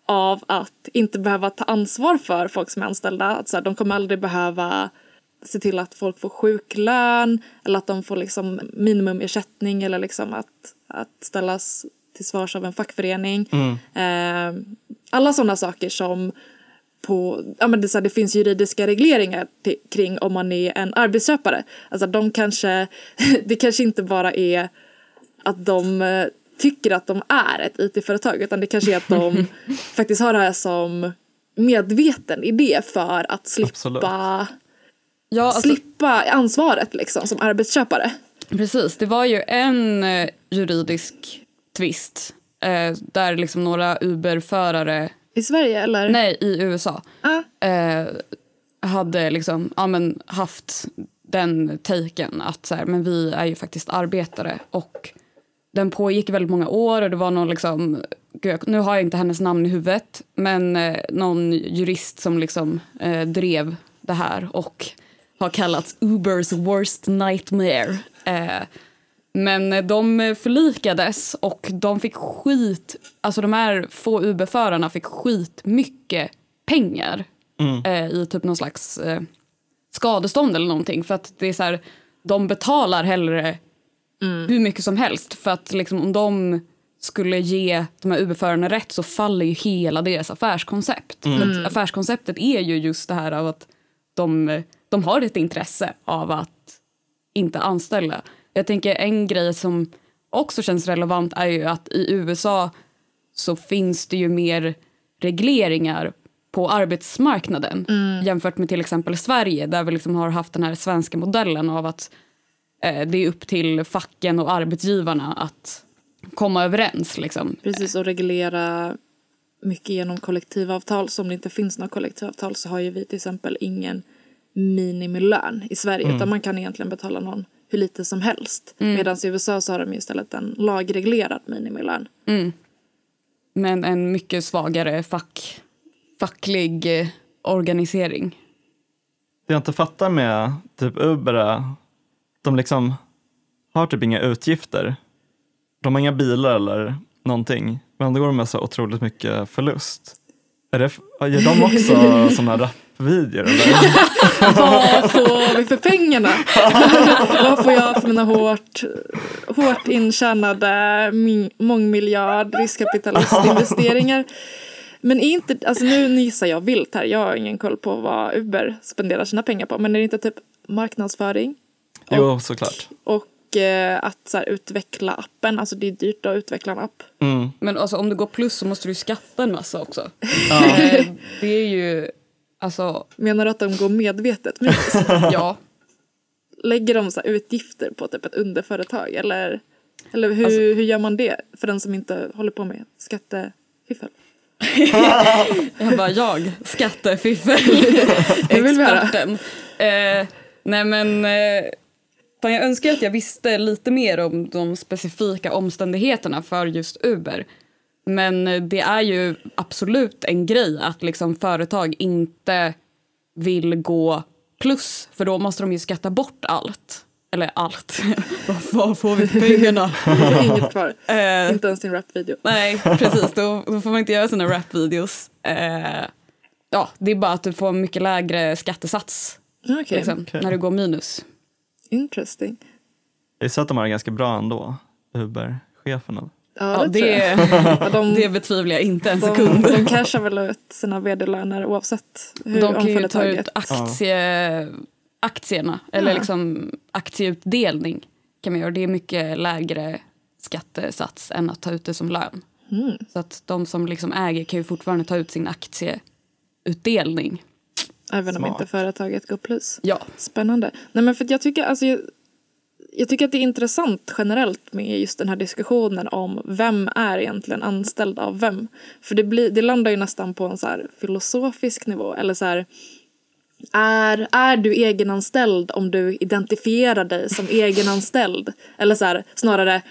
av att inte behöva ta ansvar för folk som är anställda. Att, så här, de kommer aldrig behöva se till att folk får sjuklön eller att de får liksom minimumersättning eller liksom att, att ställas till svars av en fackförening. Eh, alla sådana saker som på, ja men det, så här, det finns juridiska regleringar till, kring om man är en arbetsköpare. Alltså de kanske, det kanske inte bara är att de eh, tycker att de är ett IT-företag utan det kanske är att de faktiskt har det här som medveten idé för att slippa. Ja, alltså, slippa ansvaret liksom som arbetsköpare. Precis, det var ju en eh, juridisk tvist eh, där liksom några Uber-förare, I Sverige eller? nej i USA, Ah, eh, hade liksom, ja, men haft den taken att så här, men vi är ju faktiskt arbetare och den pågick väldigt många år och det var någon liksom, nu har jag inte hennes namn i huvudet, men eh, någon jurist som liksom eh, drev det här och har kallats Ubers worst nightmare. Eh, men de förlikades och de fick skit, alltså de här få Uber-förarna fick skit mycket pengar eh, i typ någon slags eh, skadestånd eller någonting. För att det är så här, de betalar hellre hur mycket som helst. För att liksom, om de skulle ge de här Uber-förarna rätt så faller ju hela deras affärskoncept. För att affärskonceptet är ju just det här av att de, de har ett intresse av att inte anställa. Jag tänker en grej som också känns relevant är ju att i USA så finns det ju mer regleringar på arbetsmarknaden jämfört med till exempel Sverige där vi liksom har haft den här svenska modellen av att eh, det är upp till facken och arbetsgivarna att komma överens. Liksom. precis, och reglera mycket genom kollektivavtal. Så om det inte finns några kollektivavtal så har ju vi till exempel ingen minimilön i Sverige. Utan man kan egentligen betala någon hur lite som helst. Medan i USA så har de istället en lagreglerad minimilön. Men en mycket svagare fack, facklig eh, organisering. Det jag inte fattar med typ Uber är de liksom har typ inga utgifter. De har inga bilar eller någonting, men ändå går de med så otroligt mycket förlust. Är det, gör de också sådana rapvideor? Eller? Vad får vi för pengarna? Vad får jag för mina hårt, hårt intjänade mångmiljard riskkapitalistinvesteringar? Men är inte, alltså nu gissar jag vilt här, jag har ingen koll på vad Uber spenderar sina pengar på. Men är det inte typ marknadsföring Jo, såklart. och och att så här, utveckla appen. Alltså det är dyrt att utveckla en app. Mm. Men alltså, om du går plus så måste du skatta en massa också. Eh, det är ju, alltså, Menar du att de går medvetet minus? ja. Lägger de så här, utgifter på typ ett underföretag? Eller, eller hur, Alltså- hur gör man det för den som inte håller på med skattefiffel? Jag bara, jag, skattefiffel, experten. Eh, nej men, eh, fan jag önskar att jag visste lite mer om de specifika omständigheterna för just Uber. Men det är ju absolut en grej att liksom företag inte vill gå plus, för då måste de ju skatta bort allt. Eller allt. Vad- Vad får vi för pengarna? Inget kvar. Eh, Inte ens din rapvideo. Nej, precis. Då, då får man inte göra sina rapvideos. Eh, ja, det är bara att du får mycket lägre skattesats Okej, liksom, okej. när du går minus. Interesting. Jag gissar att de har det ganska bra ändå, Uber-cheferna. Ja, Ja, det, jag. det, Ja, de, det betvivlar jag inte en de, sekund. de cashar väl ut sina vd-löner oavsett hur De kan ju ta ut aktie, aktierna, eller Ja. liksom aktieutdelning. Kan man göra. Det är mycket lägre skattesats än att ta ut det som lön. Mm. Så att de som liksom äger kan ju fortfarande ta ut sin aktieutdelning. Även om Smart. inte företaget går plus. Ja, Spännande. Nej, men för jag, tycker, alltså, jag, jag tycker att det är intressant generellt med just den här diskussionen om vem är egentligen anställd av vem. För det, blir, det landar ju nästan på en så här filosofisk nivå. Eller så här, är, är du egenanställd om du identifierar dig som egenanställd? Eller så här, snarare,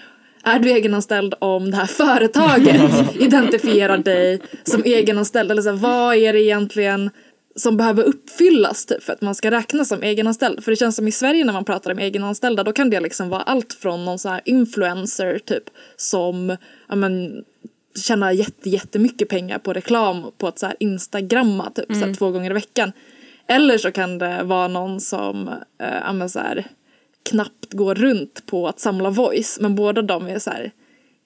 är du egenanställd om det här företaget identifierar dig som egenanställd? Eller så här, vad är det egentligen som behöver uppfyllas typ, för att man ska räknas som egenanställd? För det känns som i Sverige när man pratar om egenanställda då kan det liksom vara allt från någon så här influencer typ som ja, men, tjänar jätte, jättemycket pengar på reklam på att så här instagramma typ så här, två gånger i veckan. Eller så kan det vara någon som eh, ja, men, så här, knappt går runt på att samla voice men båda de är så här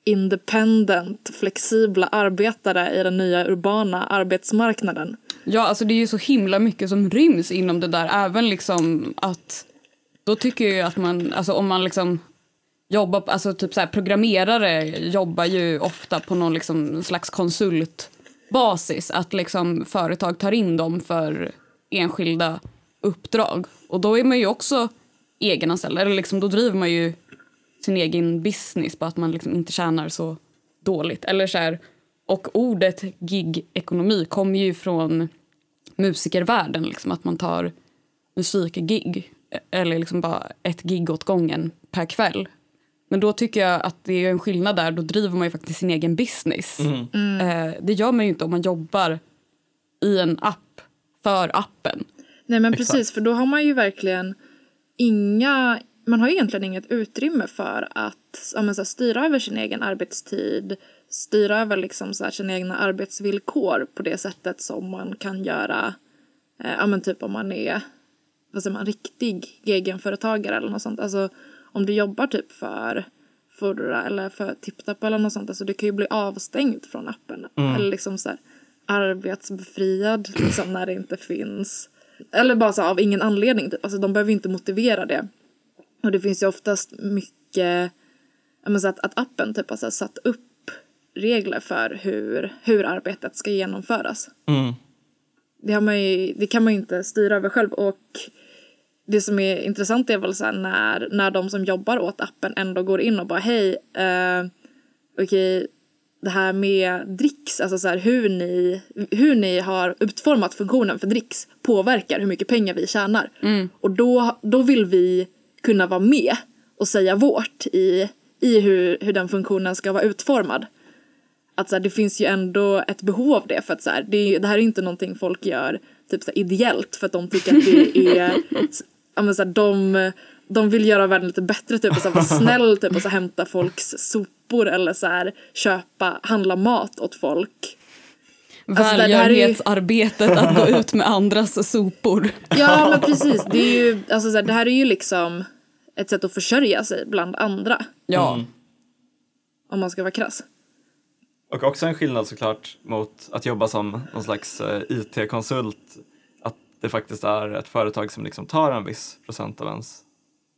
independent, flexibla arbetare i den nya urbana arbetsmarknaden. Ja, alltså det är ju så himla mycket som ryms inom det där. Även liksom att, då tycker jag ju att man, alltså om man liksom jobbar, alltså typ så här programmerare jobbar ju ofta på någon liksom slags konsultbasis. Att liksom företag tar in dem för enskilda uppdrag. Och då är man ju också egenanställd, eller liksom då driver man ju sin egen business på att man liksom inte tjänar så dåligt. Eller så här, och ordet gig-ekonomi kommer ju från musikervärlden, liksom, att man tar musikgig eller liksom bara ett gig åt gången per kväll. Men då tycker jag att det är en skillnad där, då driver man ju faktiskt sin egen business. Eh, det gör man ju inte om man jobbar i en app för appen. Nej men Exakt. precis, för då har man ju verkligen inga, man har egentligen inget utrymme för att ja, men, så här, styra över sin egen arbetstid, styra över liksom, så här, sina egna arbetsvillkor på det sättet som man kan göra, eh, ja men typ om man är, vad säger man, riktig egenföretagare eller något sånt. Alltså om du jobbar typ för Furra eller för TipTap eller något sånt, alltså du kan ju bli avstängd från appen. Eller liksom så här, arbetsbefriad liksom, när det inte finns eller bara så här, av ingen anledning typ. Alltså de behöver inte motivera det. Och det finns ju oftast mycket, ja, men så att, att appen typ har satt upp regler för hur, hur arbetet ska genomföras. Mm. Det, ju, det kan man ju inte styra över själv och det som är intressant är väl så när, när de som jobbar åt appen ändå går in och bara hej, eh, okej, det här med dricks, alltså så här, hur, ni, hur ni har utformat funktionen för dricks påverkar hur mycket pengar vi tjänar. Och då, då vill vi kunna vara med och säga vårt i, i hur, hur den funktionen ska vara utformad. Att så här, det finns ju ändå ett behov av det för att så här, det, är, det här är inte någonting folk gör typ så här, ideellt för att de tycker att det är ja, men så här, de, de vill göra världen lite bättre, typ och så här, vara snäll, typ och så här, hämta folks sopor eller så här, köpa, handla mat åt folk. Alltså, ju- Välgörenhetsarbetet att gå ut med andras sopor. Ja men precis, det, är ju, alltså, så här, det här är ju liksom ett sätt att försörja sig bland andra. Ja, Mm. Om man ska vara krass. Och också en skillnad såklart mot att jobba som någon slags eh, IT-konsult. Att det faktiskt är ett företag som liksom tar en viss procent av ens,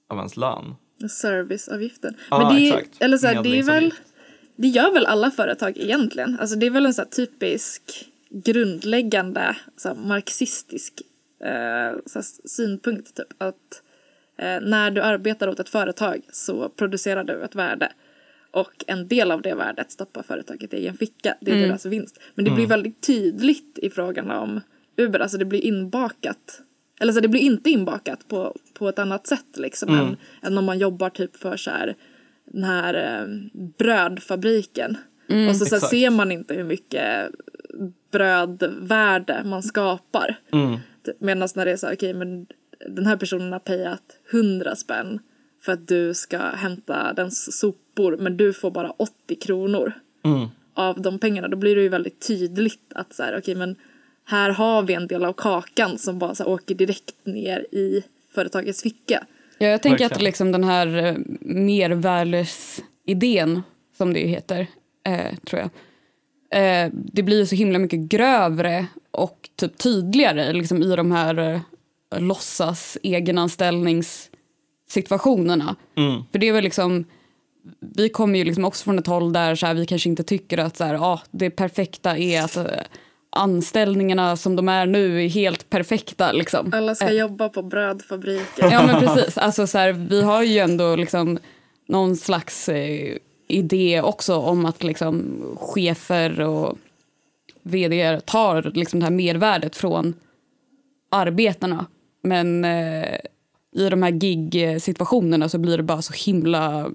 av ens lön. Serviceavgiften. Ja, Men det, är- exakt. eller så här, det är väl. Det gör väl alla företag egentligen. Alltså det är väl en så typisk grundläggande så marxistisk eh, så synpunkt typ att eh, när du arbetar åt ett företag så producerar du ett värde. Och en del av det värdet stoppar företaget i egen ficka. Det är deras vinst. Men det blir väldigt tydligt i frågan om Uber. Alltså det blir inbakat. Eller så det blir inte inbakat på, på ett annat sätt liksom. Än, än om man jobbar typ för så här, den här eh, brödfabriken. och så, så ser man inte hur mycket brödvärde man skapar. Medan när det är så här, okej men den här personen har payat 100 spänn för att du ska hämta dens sopor men du får bara 80 kronor av de pengarna. Då blir det ju väldigt tydligt att så här, okej men här har vi en del av kakan som bara så här, åker direkt ner i företagets ficka. Ja, jag tänker att Verkligen. liksom den här eh, mervärdesidén, som det heter, eh, tror jag, eh, det blir ju så himla mycket grövre och typ tydligare liksom, i de här eh, låtsas egenanställningssituationerna. För det är väl liksom, vi kommer ju liksom också från ett håll där så här, vi kanske inte tycker att så här, ah, det perfekta är att eh, anställningarna som de är nu är helt perfekta. Liksom. Alla ska Eh. jobba på brödfabriken. Ja men precis, alltså så här, vi har ju ändå liksom någon slags eh, idé också om att liksom chefer och vd tar liksom det här mervärdet från arbetarna. Men eh, i de här gig-situationerna så blir det bara så himla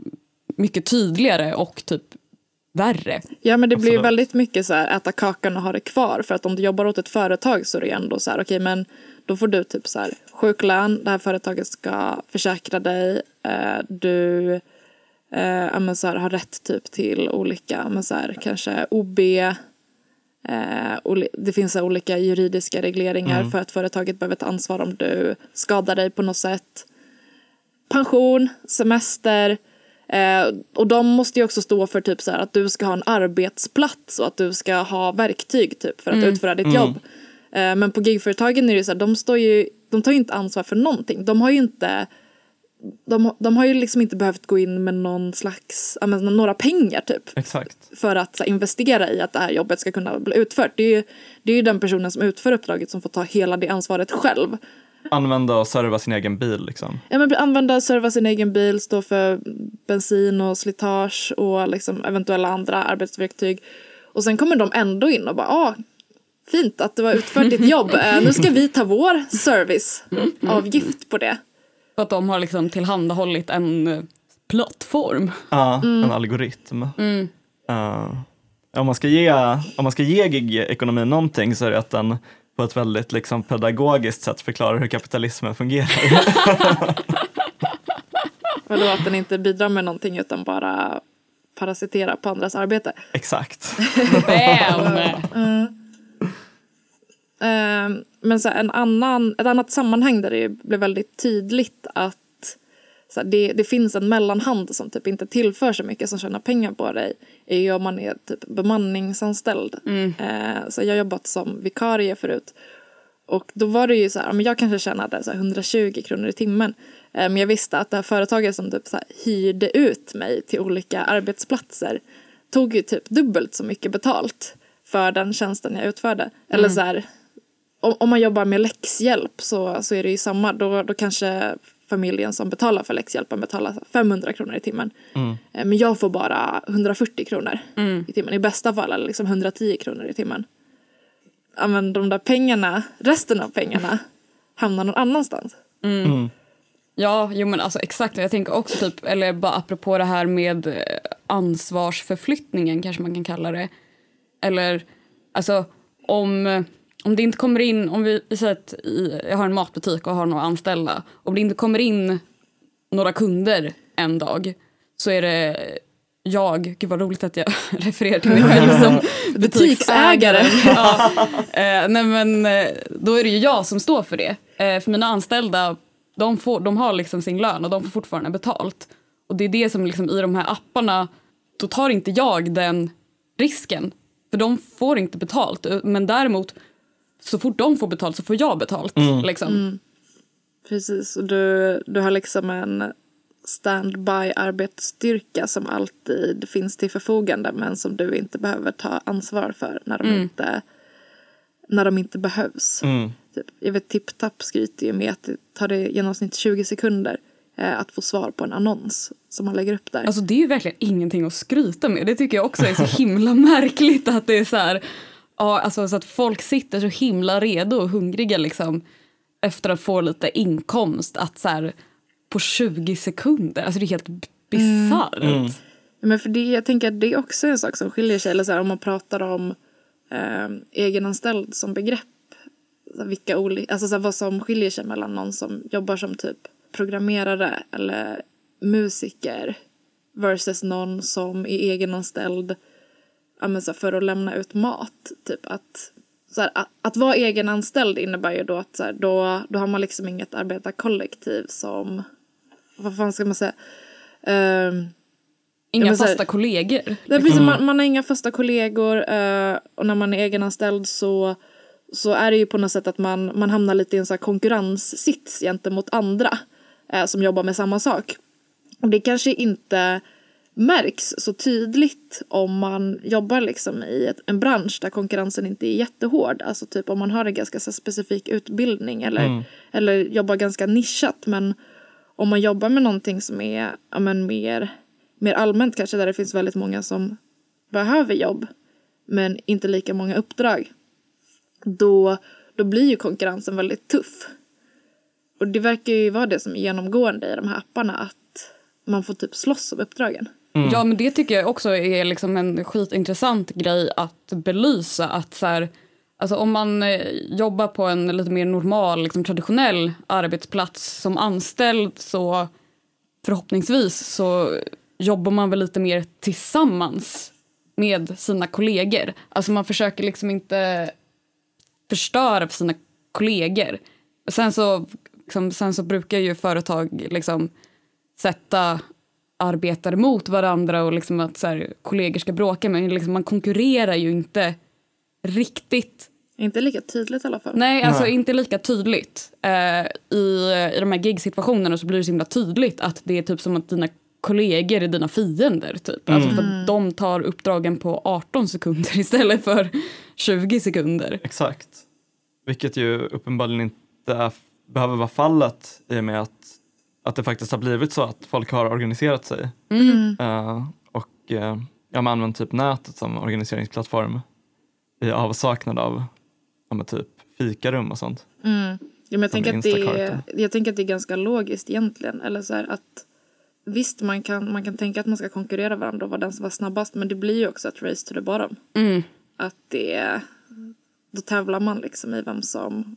mycket tydligare och typ värre. Ja men det blir väldigt mycket så här äta kakan och ha det kvar. För att om du jobbar åt ett företag så är det ändå så här okej men då får du typ så här sjuklön, det här företaget ska försäkra dig, eh, du eh, men så här, har rätt typ till olika, men så här, kanske OB, eh, det finns så här, olika juridiska regleringar för att företaget behöver ta ansvar om du skadar dig på något sätt. Pension, semester, Eh, och de måste ju också stå för typ så här att du ska ha en arbetsplats och att du ska ha verktyg typ för att utföra ditt jobb. Eh, men på gigföretagen är det så här, de står ju, de tar ju inte ansvar för någonting. De har ju inte, de, de har ju liksom inte behövt gå in med någon slags, men, några pengar typ Exakt. för att så här, investera i att det här jobbet ska kunna bli utfört. Det är ju, det är ju den personen som utför uppdraget som får ta hela det ansvaret själv. Använda och serva sin egen bil liksom. Ja, men använda och serva sin egen bil, stå för bensin och slitage och liksom eventuella andra arbetsverktyg. Och sen kommer de ändå in och bara, ah, fint att du har utfört ditt jobb. Eh, nu ska vi ta vår serviceavgift på det. För att de har liksom tillhandahållit en eh, plattform. Ja, en algoritm. Uh, om, man ska ge, om man ska ge gig-ekonomin någonting så är det att den på ett väldigt liksom, pedagogiskt sätt förklarar hur kapitalismen fungerar. Vadå att den inte bidrar med någonting utan bara parasiterar på andras arbete. Exakt. Bam! Eh, Men så en annan, ett annat sammanhang där det blev väldigt tydligt att så här, det, det finns en mellanhand som typ inte tillför så mycket som tjänar pengar på dig är ju om man är typ bemanningsanställd. Eh, så jag har jobbat som vikarie förut. Och då var det ju så här, men jag kanske tjänade så här 120 kronor i timmen. Eh, men jag visste att det här företaget som typ så här hyrde ut mig till olika arbetsplatser tog ju typ dubbelt så mycket betalt för den tjänsten jag utförde. Eller så här, om, om man jobbar med läxhjälp så, så är det ju samma. Då, då kanske familjen som betalar för läxhjälpen betalar 500 kronor i timmen. Eh, Men jag får bara 140 kronor i timmen. I bästa fall eller liksom 110 kronor i timmen. Ja, men de där pengarna, resten av pengarna hamnar någon annanstans. Ja, jo men alltså exakt. Jag tänker också typ, eller bara apropå det här med eh, ansvarsförflyttningen kanske man kan kalla det. Eller alltså om, om det inte kommer in, om vi, säger att jag har en matbutik och har några anställda. Om det inte kommer in några kunder en dag så är det jag, gud vad roligt att jag refererar till mig själv som butiksägare. ja. eh, nej men eh, då är det ju jag som står för det. Eh, för mina anställda, de, får, de har liksom sin lön och de får fortfarande betalt. Och det är det som liksom i de här apparna, då tar inte jag den risken. För de får inte betalt. Eh, Men däremot, så fort de får betalt så får jag betalt. Liksom. Precis, och du, du har liksom en standby arbetsstyrka som alltid finns till förfogande men som du inte behöver ta ansvar för när de, inte, när de inte behövs. Mm. Typ, jag vet TipTap skryter ju med att det tar det i genomsnitt 20 sekunder eh, att få svar på en annons som man lägger upp där. Alltså det är ju verkligen ingenting att skryta med. Det tycker jag också är så himla märkligt att det är så här, ja, alltså så att folk sitter så himla redo och hungriga liksom efter att få lite inkomst att så här på 20 sekunder, alltså det är helt bisarrt. Mm. Men för det, jag tänker att det är också en sak som skiljer sig. Eller så här, om man pratar om eh, egenanställd som begrepp. Vilka alltså så här, vad som skiljer sig mellan någon som jobbar som typ programmerare eller musiker versus någon som är egenanställd men så för att lämna ut mat. Typ att, så här, att, att vara egenanställd innebär ju då att så här, då, då har man liksom inget arbetarkollektiv som, vad fan ska man säga, Ehm, Inga Ja, men så här- fasta kollegor. Nej, precis, man, man har inga fasta kollegor eh, och när man är egenanställd så, så är det ju på något sätt att man, man hamnar lite i en så här konkurrenssits gentemot andra eh, som jobbar med samma sak. Och det kanske inte märks så tydligt om man jobbar liksom i ett, en bransch där konkurrensen inte är jättehård. Alltså typ om man har en ganska så specifik utbildning eller, eller jobbar ganska nischat. Men om man jobbar med någonting som är ja, men mer, mer allmänt kanske där det finns väldigt många som behöver jobb men inte lika många uppdrag. Då, då blir ju konkurrensen väldigt tuff. Och det verkar ju vara det som är genomgående i de här apparna att man får typ slåss om uppdragen. Mm. Ja, men det tycker jag också är liksom en skitintressant grej att belysa. Att så här, alltså om man eh, jobbar på en lite mer normal, liksom traditionell arbetsplats som anställd så förhoppningsvis så jobbar man väl lite mer tillsammans med sina kollegor. Alltså man försöker liksom inte förstöra för sina kollegor. Sen så, liksom, sen så brukar ju företag liksom sätta arbetare mot varandra och liksom att så här, kollegor ska bråka men liksom, man konkurrerar ju inte riktigt. Inte lika tydligt i alla fall. Nej, alltså Nej. inte lika tydligt. Eh, i, I de här gig-situationerna så blir det så himla tydligt att det är typ som att dina kollegor är dina fiender. Typ. Alltså för att de tar uppdragen på 18 sekunder istället för 20 sekunder. Exakt. Vilket ju uppenbarligen inte är, behöver vara fallet i och med att, att det faktiskt har blivit så att folk har organiserat sig. Eh, och uh, jag har använt typ nätet som organiseringsplattform i avsaknad av ja, typ fikarum och sånt. Ja, men jag, tänker att det är, jag tänker att det är ganska logiskt egentligen. Eller så här att Visst, man kan, man kan tänka att man ska konkurrera varandra och vara den som var snabbast. Men det blir ju också ett race to the bottom. Mm. Att det, då tävlar man liksom i vem som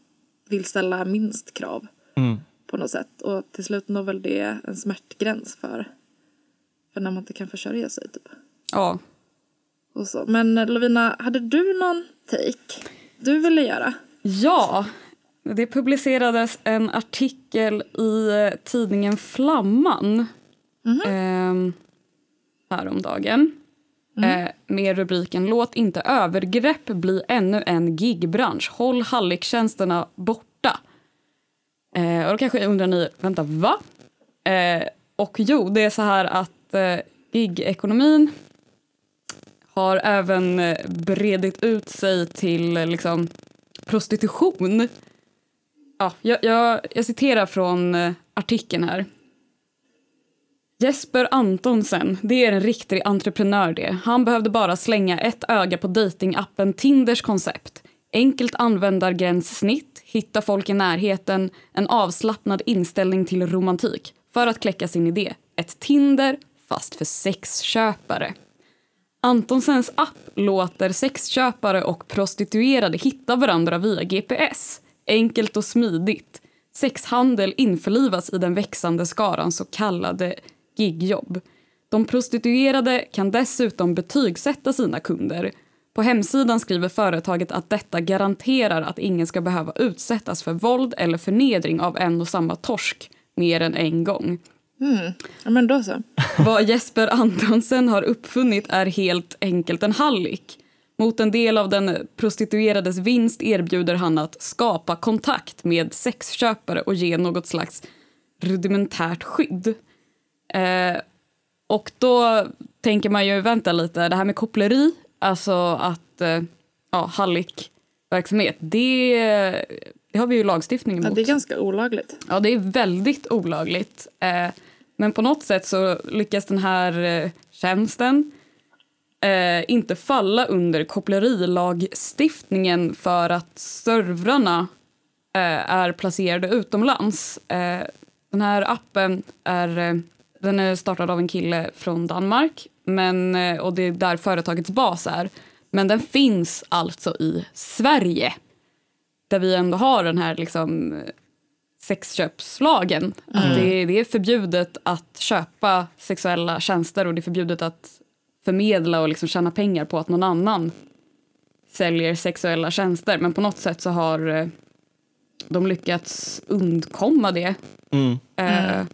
vill ställa minst krav Mm. På något sätt. Och till slut når väl det en smärtgräns för, för när man inte kan försörja sig. Typ. Ja. Och så. Men eh, Lovina, hade du någon take du ville göra? Ja, det publicerades en artikel i eh, tidningen Flamman eh, häromdagen eh, med rubriken Låt inte övergrepp bli ännu en gigbransch. Håll halliktjänsterna borta. Eh, och då kanske undrar ni, vänta, va? Eh, och jo, det är så här att eh, gigekonomin har även eh, bredit ut sig till eh, liksom, prostitution. Ja, jag, jag, jag citerar från eh, artikeln här. Jesper Antonsen, det är en riktig entreprenör det. Han behövde bara slänga ett öga på datingappen Tinders koncept. Enkelt användargränssnitt, hitta folk i närheten, en avslappnad inställning till romantik för att kläcka sin idé. Ett Tinder, fast för sexköpare. Antonsens app låter sexköpare och prostituerade hitta varandra via GPS. Enkelt och smidigt. Sexhandel införlivas i den växande skaran så kallade gigjobb. De prostituerade kan dessutom betygsätta sina kunder. På hemsidan skriver företaget att detta garanterar att ingen ska behöva utsättas för våld eller förnedring av en och samma torsk mer än en gång. Ja, men då så. Vad Jesper Antonsen har uppfunnit är helt enkelt en hallick. Mot en del av den prostituerades vinst erbjuder han att skapa kontakt med sexköpare och ge något slags rudimentärt skydd. Eh, och då tänker man ju, vänta lite, det här med koppleri, alltså att eh, ja, hallickverksamhet, det, det har vi ju lagstiftning Ja, emot. det är ganska olagligt. Ja, det är väldigt olagligt. Eh, men på något sätt så lyckas den här eh, tjänsten eh, inte falla under kopplerilagstiftningen för att servrarna eh, är placerade utomlands. Den här appen är, den är startad av en kille från Danmark men, eh, och det är där företagets bas är. Men den finns alltså i Sverige där vi ändå har den här liksom, eh, sexköpslagen. Att det, det är förbjudet att köpa sexuella tjänster och det är förbjudet att förmedla och liksom tjäna pengar på att någon annan säljer sexuella tjänster. Men på något sätt så har eh, de lyckats undkomma det. Mm. Eh,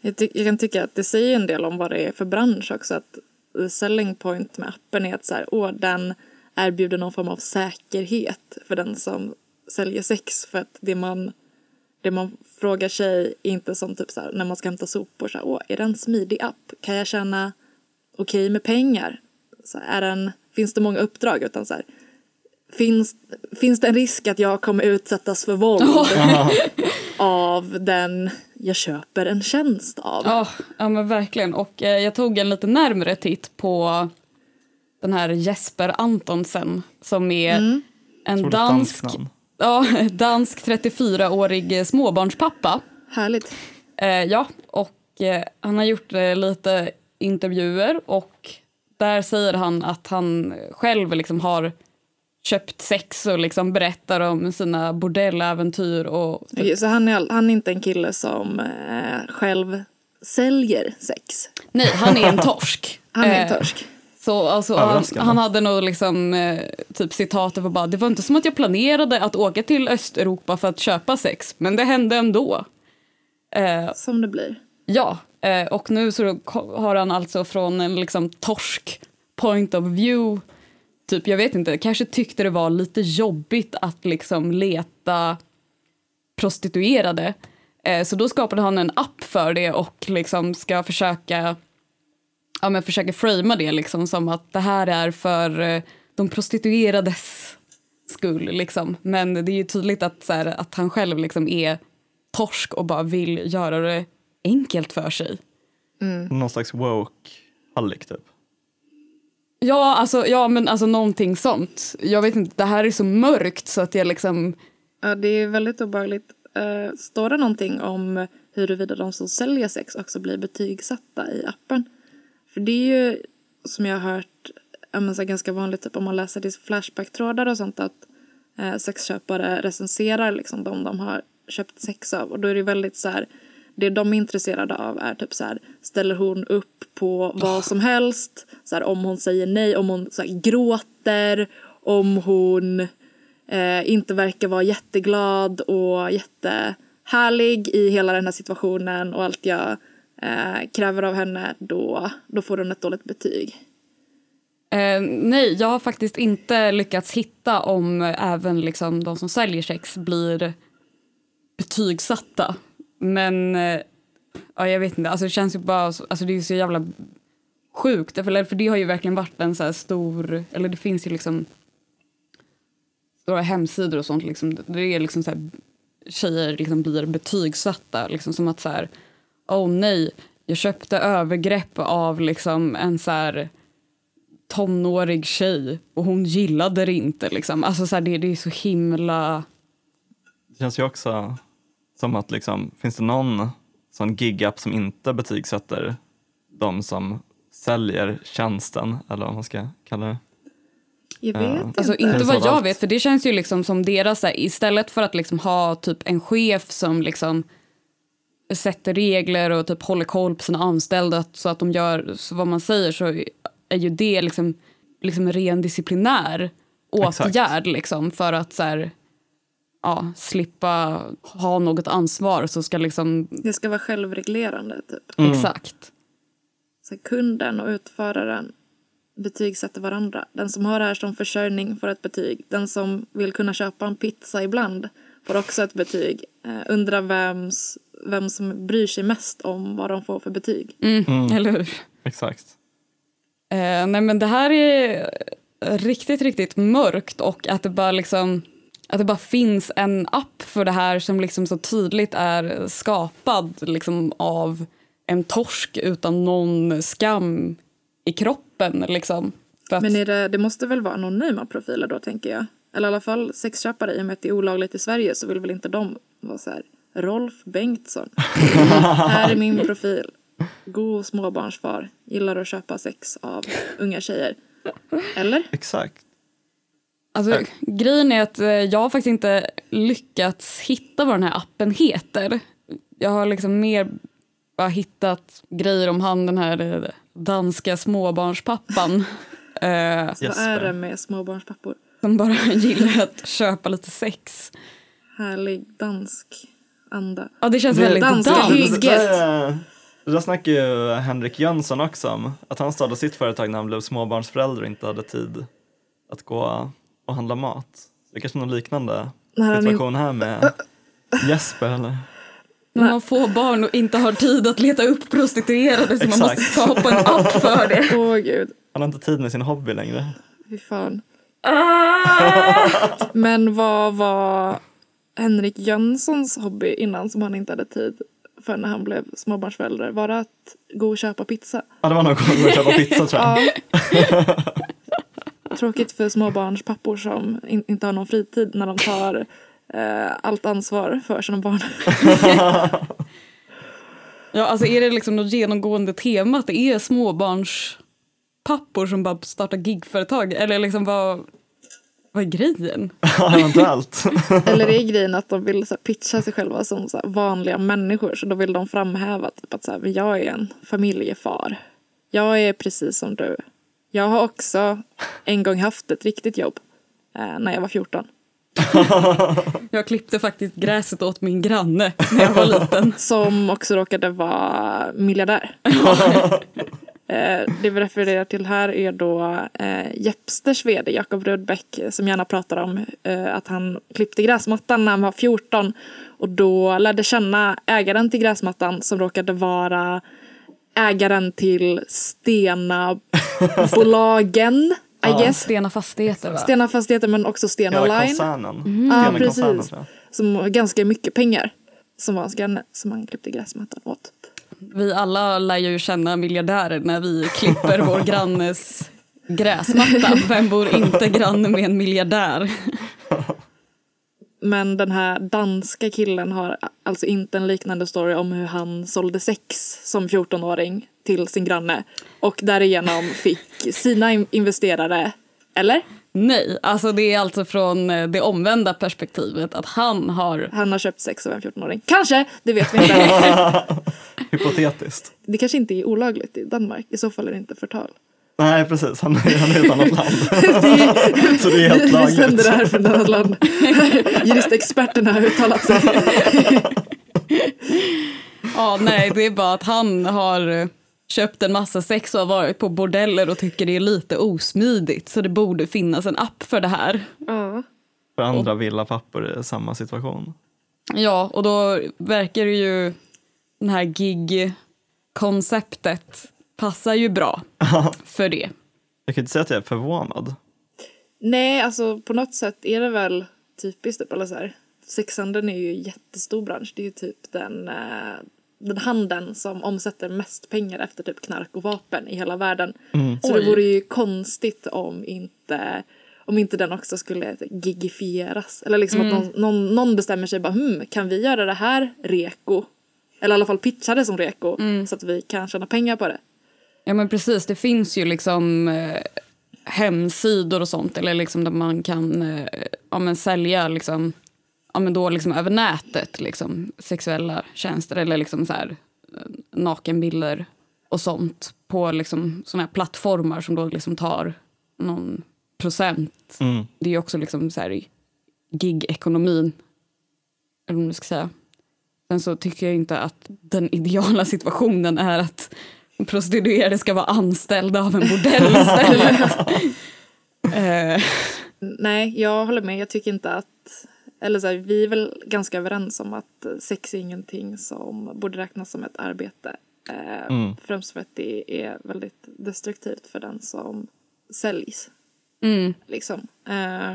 Jag, ty- jag kan tycka att det säger en del om vad det är för bransch också. Att selling point med appen är att så här, åh, den erbjuder någon form av säkerhet för den som säljer sex. För att det man, det man frågar sig är inte som typ så här, när man ska hämta sopor. Så här, åh, är det en smidig app? Kan jag tjäna okej med pengar? Så här, är den, finns det många uppdrag? Utan så här, finns, finns det en risk att jag kommer utsättas för våld av den jag köper en tjänst av? Ja, ja men verkligen. Och eh, jag tog en lite närmre titt på den här Jesper Antonsen som är en Otroligt dansk, ja, dansk 34-årig småbarnspappa. Härligt. Eh, ja, och eh, han har gjort eh, lite intervjuer och där säger han att han själv liksom har köpt sex och liksom berättar om sina bordelläventyr och Så han är, han är inte en kille som eh, själv säljer sex. Nej, han är en torsk. Han är en Eh, torsk. Så alltså, han, han hade nog liksom, eh, typ citatet var bara, det var inte som att jag planerade att åka till Östeuropa för att köpa sex, men det hände ändå. Eh, Som det blir. ja, eh, och nu så har han alltså från en liksom torsk point of view, typ jag vet inte, kanske tyckte det var lite jobbigt att liksom leta prostituerade. Eh, så då skapade han en app för det och liksom ska försöka ja, men försöker framea det liksom som att det här är för eh, de prostituerades skull. Liksom. Men det är ju tydligt att, så här, att han själv liksom är torsk och bara vill göra det enkelt för sig. Någon slags woke hallick typ. Ja, alltså, ja men alltså någonting sånt. Jag vet inte, det här är så mörkt så att jag liksom... Ja, det är väldigt obehagligt. Uh, står det någonting om huruvida de som säljer sex också blir betygsatta i appen? För det är ju, som jag har hört, men så ganska vanligt typ om man läser i Flashback-trådar och sånt att uh, sexköpare recenserar liksom de de har köpt sex av. Och då är det väldigt så här, det de är intresserade av är typ så här, ställer hon upp på vad som helst? Så här, om hon säger nej, om hon så här, gråter, om hon eh, inte verkar vara jätteglad och jättehärlig i hela den här situationen och allt jag eh, kräver av henne, då, då får hon ett dåligt betyg. Eh, nej, jag har faktiskt inte lyckats hitta om även liksom, de som säljer sex blir betygsatta. Men eh, ja, jag vet inte, alltså, det känns ju bara så- alltså, det är så jävla sjukt. För, för det har ju verkligen varit en så här stor, eller det finns ju liksom stora hemsidor och sånt. Liksom, det är liksom så här, tjejer liksom blir betygsatta. Liksom som att så här, oh nej, jag köpte övergrepp av liksom en så här tonårig tjej och hon gillade det inte. Liksom. Alltså så här, det, det är så himla... Det känns ju också som att liksom, finns det någon sån gig-app som inte betygsätter de som säljer tjänsten, eller vad man ska kalla det. Jag vet Ja. inte. Alltså inte vad jag vet, för det känns ju liksom som deras, här, istället för att liksom ha typ en chef som liksom sätter regler och typ håller koll på sina anställda så att de gör så vad man säger så är ju det liksom, liksom en ren disciplinär åtgärd liksom för att så här, ja, slippa ha något ansvar så ska liksom, Det ska vara självreglerande typ. exakt. Så kunden och utföraren betygsätter varandra. Den som har det här som försörjning får ett betyg. Den som vill kunna köpa en pizza ibland får också ett betyg. Eh, undrar vems, vem som bryr sig mest om vad de får för betyg. Mm, Eller hur? Exakt. Eh, nej men det här är riktigt, riktigt mörkt och att det bara liksom att det bara finns en app för det här som liksom så tydligt är skapad liksom av en torsk utan någon skam i kroppen. Liksom. Att, Men är det, det måste väl vara anonyma profiler då tänker jag. Eller i alla fall sexköpare i och med att det är olagligt i Sverige så vill väl inte de vara så här Rolf Bengtsson. här är min profil. God småbarnsfar. Gillar att köpa sex av unga tjejer. Eller? Exakt. Alltså, grejen är att eh, jag har faktiskt inte lyckats hitta vad den här appen heter. Jag har liksom mer bara hittat grejer om han den här eh, danska småbarnspappan. eh, Så vad är det med småbarnspappor? som bara gillar att köpa lite sex. Härlig dansk anda. Ja, det känns Det- väldigt danska danskt. Det, där snackar ju Henrik Jönsson också om. Att han startade sitt företag när han blev småbarnsförälder och inte hade tid att gå och handla mat. Det är kanske är någon liknande situation här med Jesper eller? När man får barn och inte har tid att leta upp prostituerade så man måste skapa en app för det. Åh gud. Han har inte tid med sin hobby längre. Fy fan. Men vad var Henrik Jönssons hobby innan som han inte hade tid för när han blev småbarnsförälder? Var det att gå och köpa pizza? Ja, det var nog att gå och köpa pizza tror jag. Tråkigt för småbarnspappor som in, inte har någon fritid när de tar eh, allt ansvar för sina barn. Ja, alltså är det liksom något genomgående tema att det är småbarnspappor som bara startar gigföretag? Eller liksom vad, vad är grejen? Eventuellt. Eller är grejen att de vill så här, pitcha sig själva som så här, vanliga människor så då vill de framhäva typ, att så här, jag är en familjefar. Jag är precis som du. Jag har också en gång haft ett riktigt jobb eh, när jag var 14. Jag klippte faktiskt gräset åt min granne när jag var liten. Som också råkade vara miljardär. Eh, Det vi refererar till här är då eh, Jepsters vd Jakob Rudbeck som gärna pratar om eh, att han klippte gräsmattan när han var 14 och då lärde känna ägaren till gräsmattan som råkade vara ägaren till Stena-bolagen, I guess. Stena Fastigheter va? Stena Fastigheter men också Stena Hela Line. koncernen. Ja, Stena-koncernen, precis. Som har ganska mycket pengar. Som var hans granne som han klippte gräsmattan åt. Vi alla lär ju känna miljardärer när vi klipper vår grannes gräsmatta. Vem bor inte granne med en miljardär? Men den här danska killen har alltså inte en liknande story om hur han sålde sex som 14-åring till sin granne. Och därigenom fick sina in- investerare, eller? Nej, alltså det är alltså från eh, det omvända perspektivet att han har Han har köpt sex av en 14-åring. Kanske, det vet vi inte. Hypotetiskt. Det kanske inte är olagligt i Danmark. I så fall är det inte förtal. Nej, precis. Han är, han är i ett annat land. Så det är helt Vi lagligt. sänder det här från ett annat land. Juristexperterna har uttalat sig. Ja, nej, det är bara att han har eh, köpt en massa sex och har varit på bordeller och tycker det är lite osmidigt. Så det borde finnas en app för det här. Ja. För andra villapappor i samma situation. Ja, och då verkar det ju den här gig-konceptet passar ju bra för det. Jag kan inte säga att jag är förvånad. Nej, alltså på något sätt är det väl typiskt. Typ, eller så här. Sexhandeln är ju en jättestor bransch. Det är ju typ den, eh, den handeln som omsätter mest pengar efter typ knark och vapen i hela världen. Så det Oj. vore ju konstigt om inte, om inte den också skulle gigifieras. Eller liksom att någon, någon, någon bestämmer sig bara, hmm, kan vi göra det här reko? Eller i alla fall pitcha det som reko så att vi kan tjäna pengar på det. Ja men precis, det finns ju liksom eh, hemsidor och sånt eller liksom där man kan eh, ja, men sälja liksom, ja, men då liksom över nätet liksom, sexuella tjänster eller liksom så här, eh, nakenbilder och sånt på liksom såna här plattformar som då liksom tar någon procent. Mm. Det är ju också liksom så här gig-ekonomin. Eller vad man ska säga. Sen så tycker jag inte att den ideala situationen är att prostituerade ska vara anställda av en bordell istället. eh, Nej, jag håller med. Jag tycker inte att eller så här, vi är väl ganska överens om att sex är ingenting som borde räknas som ett arbete. Eh, Mm. Främst för att det är väldigt destruktivt för den som säljs. Mm. Liksom. Eh,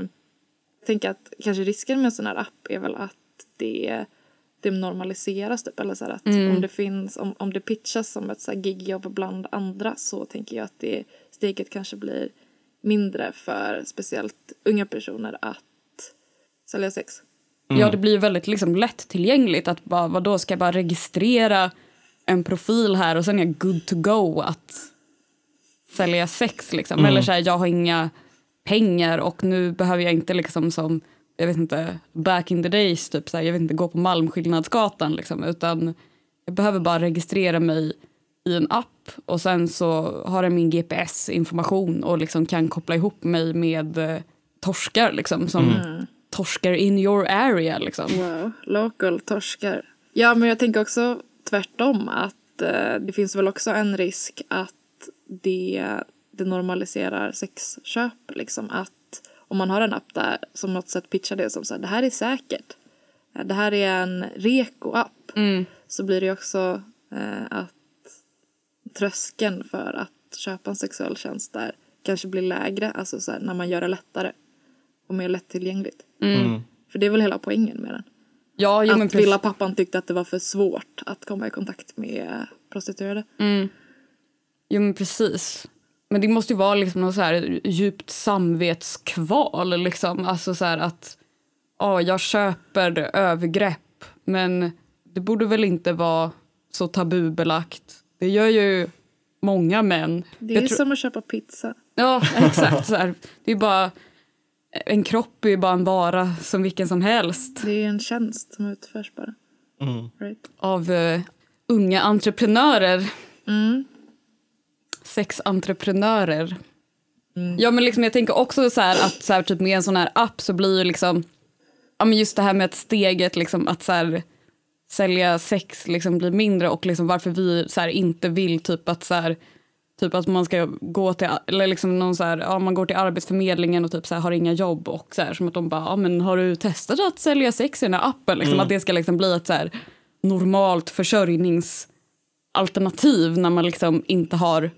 jag tänker att kanske risken med en sån här app är väl att det, det normaliseras typ. Eller så här att om det finns, om, om det pitchas som ett så här gigjobb bland andra så tänker jag att det steget kanske blir mindre för speciellt unga personer att sälja sex. Ja, det blir väldigt liksom lättillgängligt att bara, vadå, ska jag bara registrera en profil här och sen är jag good to go att sälja sex liksom. Eller så här, jag har inga pengar och nu behöver jag inte liksom som, jag vet inte, back in the days typ så här, jag vet inte, gå på Malmskillnadsgatan liksom, utan jag behöver bara registrera mig i en app och sen så har den min GPS-information och liksom kan koppla ihop mig med eh, torskar liksom som torskar in your area liksom. Wow, local torskar. Ja, men jag tänker också tvärtom att eh, det finns väl också en risk att det, det normaliserar sexköp. Liksom att om man har en app där som något sätt pitchar det som så här, det här är säkert. Eh, Det här är en reko-app. Så blir det också eh, att tröskeln för att köpa en sexuell tjänst där kanske blir lägre. Alltså så här, när man gör det lättare och mer lättillgängligt. För det är väl hela poängen med den. Ja, jo, att lilla pappan tyckte att det var för svårt att komma i kontakt med prostituerade. Jo, men precis. Men det måste ju vara liksom något så här djupt samvetskval. Liksom. Alltså så här att ja, jag köper övergrepp men det borde väl inte vara så tabubelagt. Det gör ju många män. Det Jag är tror- som att köpa pizza. Ja, exakt. Så här. Det är bara, en kropp är ju bara en vara som vilken som helst Det är en tjänst som utförs bara. Mm. Right? av eh, unga entreprenörer. Mm. Sexentreprenörer. Ja, men liksom, jag tänker också så här att så här, typ med en sån här app så blir ju liksom, ja, men just det här med att steget liksom, att så här, sälja sex liksom, blir mindre och liksom, varför vi så här, inte vill typ att så här, Typ att man ska gå till, eller liksom någon så här, ja, man går till arbetsförmedlingen och typ så här, har inga jobb och så här, som att de bara, ja, men har du testat att sälja sex i den här appen? Liksom, Att det ska liksom bli ett så här normalt försörjningsalternativ när man liksom inte har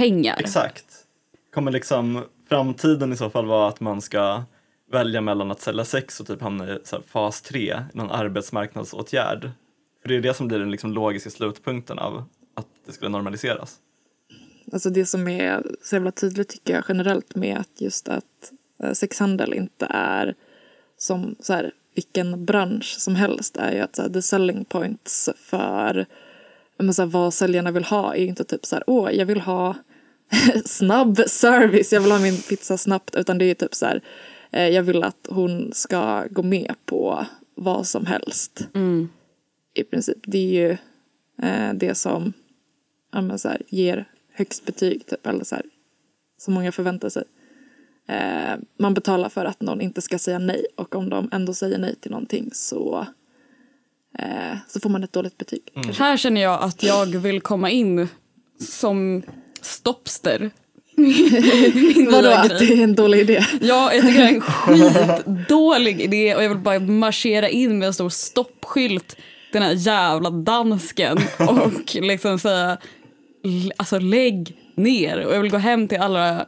pengar. Exakt. Kommer liksom framtiden i så fall vara att man ska välja mellan att sälja sex och typ hamna i så här fas 3, någon arbetsmarknadsåtgärd? För det är det som blir den liksom logiska slutpunkten av att det skulle normaliseras. Alltså det som är så jävla tydligt tycker jag generellt med att just att eh, sexhandel inte är som så här, vilken bransch som helst är ju att så här, the selling points för men så här, vad säljarna vill ha är ju inte typ så här, åh, jag vill ha snabb service, jag vill ha min pizza snabbt, utan det är ju typ så här, eh, jag vill att hon ska gå med på vad som helst. I princip, det är ju eh, det som ja, så här, ger högst betyg, typ, eller så här, som många förväntar sig. Eh, man betalar för att någon inte ska säga nej och om de ändå säger nej till någonting så, eh, så får man ett dåligt betyg. kanske. Här känner jag att jag vill komma in som stoppster. Min Vadå, att det är en dålig idé? Ja, jag tycker det är en skitdålig idé. Och jag vill bara marschera in med en stor stoppskylt den här jävla dansken och liksom säga alltså lägg ner. Och jag vill gå hem till alla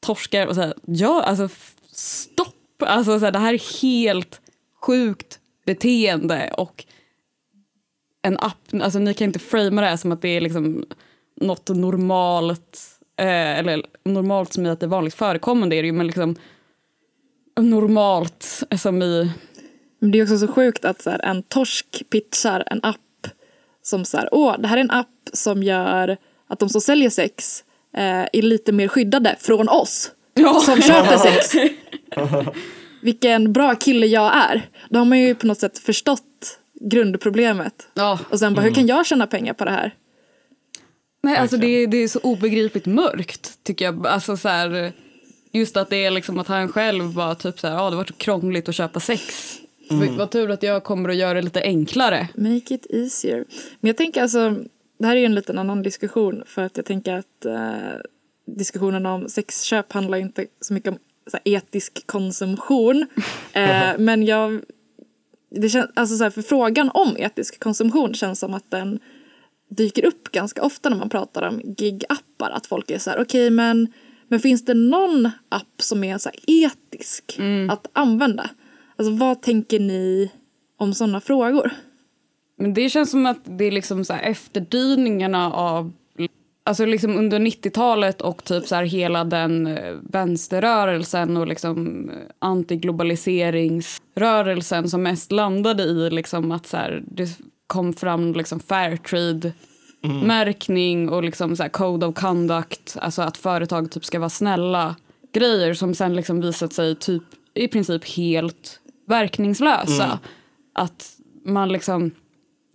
torskar och säga ja, alltså stopp, alltså så här, det här är helt sjukt beteende och en app, alltså ni kan inte framea det här som att det är liksom något normalt, eh, eller normalt som i att det är vanligt förekommande är det ju, men liksom normalt som i, Men det är också så sjukt att så här, en torsk pitchar en app som så här, åh, det här är en app som gör att de som säljer sex eh, är lite mer skyddade från oss Ja. som köper sex. Vilken bra kille jag är. Då har man ju på något sätt förstått grundproblemet. ja. Och sen bara, hur kan jag tjäna pengar på det här? Nej, alltså det, är- det är så obegripligt mörkt tycker jag. Alltså så här, just att det är liksom att han själv bara typ så här, ja det var så krångligt att köpa sex. Mm. Vad tur att jag kommer att göra det lite enklare. Make it easier. Men jag tänker alltså, det här är ju en liten annan diskussion för att jag tänker att eh, diskussionen om sexköp handlar inte så mycket om så här, etisk konsumtion. Eh, men jag, det känns, alltså så här, för frågan om etisk konsumtion känns som att den dyker upp ganska ofta när man pratar om gig-appar. Att folk är så här, okej men, men finns det någon app som är så etisk att använda? Alltså vad tänker ni om sådana frågor? Men det känns som att det är liksom så här efterdyningarna av Alltså liksom under 90-talet och typ så här hela den eh, vänsterrörelsen och liksom eh, antiglobaliseringsrörelsen som mest landade i liksom att så här, det kom fram liksom Fairtrade-märkning och liksom så code of conduct, alltså att företag typ ska vara snälla grejer som sen liksom visat sig typ i princip helt verkningslösa. Att man liksom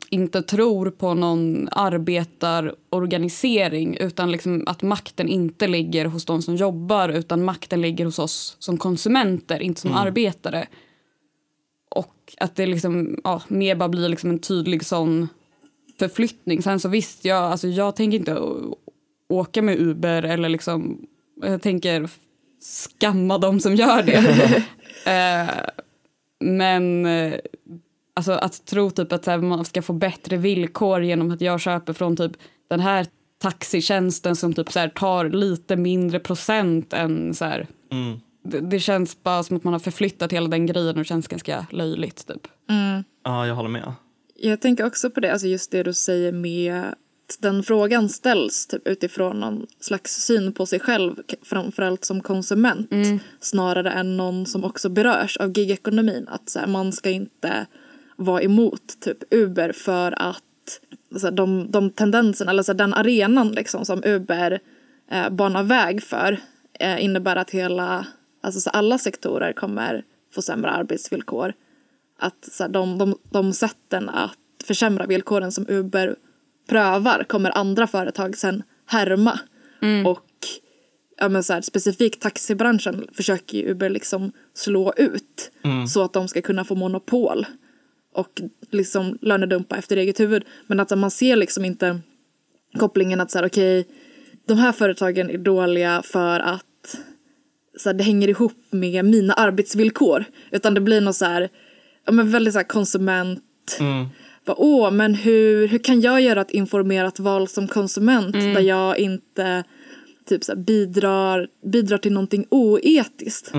inte tror på någon arbetarorganisering utan liksom att makten inte ligger hos de som jobbar utan makten ligger hos oss som konsumenter, inte som arbetare. Och att det liksom, ja, mer bara blir liksom en tydlig sån förflyttning. Sen så visst, jag, alltså jag tänker inte åka med Uber eller liksom, jag tänker skamma de som gör det. eh, men eh, alltså att tro typ att här, man ska få bättre villkor genom att jag köper från typ den här taxitjänsten som typ så här, tar lite mindre procent än så här. Mm. Det, det känns bara som att man har förflyttat hela den grejen och det känns ganska löjligt typ. Ja, jag håller med. Jag tänker också på det, alltså just det du säger med att den frågan ställs typ utifrån någon slags syn på sig själv, framförallt som konsument, snarare än någon som också berörs av gigekonomin. Att så här, man ska inte vara emot typ Uber för att så här, de, de tendenserna, eller så här, den arenan liksom som Uber eh, banar väg för eh, innebär att hela, alltså så alla sektorer kommer få sämre arbetsvillkor att så här, de, de, de sätten att försämra villkoren som Uber prövar kommer andra företag sen härma. Och ja, men så här, specifikt taxibranschen försöker ju Uber liksom slå ut så att de ska kunna få monopol och liksom lönedumpa efter eget huvud. Men att man ser liksom inte kopplingen att så här, okej, de här företagen är dåliga för att så här, det hänger ihop med mina arbetsvillkor. Utan det blir något så här, ja, men väldigt så här konsument. Bara, Åh, men hur, hur kan jag göra ett informerat val som konsument där jag inte typ så här, bidrar, bidrar till någonting oetiskt?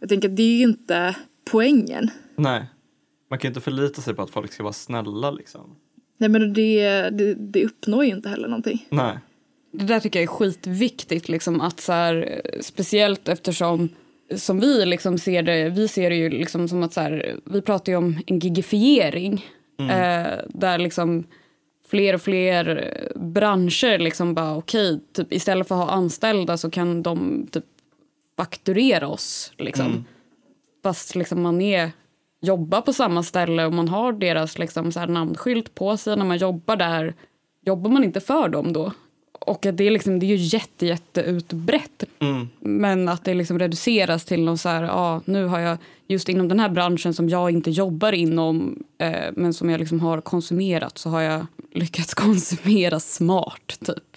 Jag tänker att det är ju inte poängen. Nej, man kan ju inte förlita sig på att folk ska vara snälla liksom. Nej men det, det, det uppnår ju inte heller någonting. Nej. Det där tycker jag är skitviktigt, liksom, att så här, speciellt eftersom som vi liksom ser det, vi ser det ju liksom som att så här, vi pratar ju om en gigifiering eh, där liksom fler och fler branscher liksom bara okej, typ istället för att ha anställda så kan de typ fakturera oss liksom. Fast liksom man är, jobbar på samma ställe och man har deras liksom så här namnskylt på sig när man jobbar där. Jobbar man inte för dem då? Och att det är, liksom, det är ju jätte, jätte utbrett. Men att det liksom reduceras till någon så här, ja, nu har jag just inom den här branschen som jag inte jobbar inom eh, men som jag liksom har konsumerat så har jag lyckats konsumera smart typ.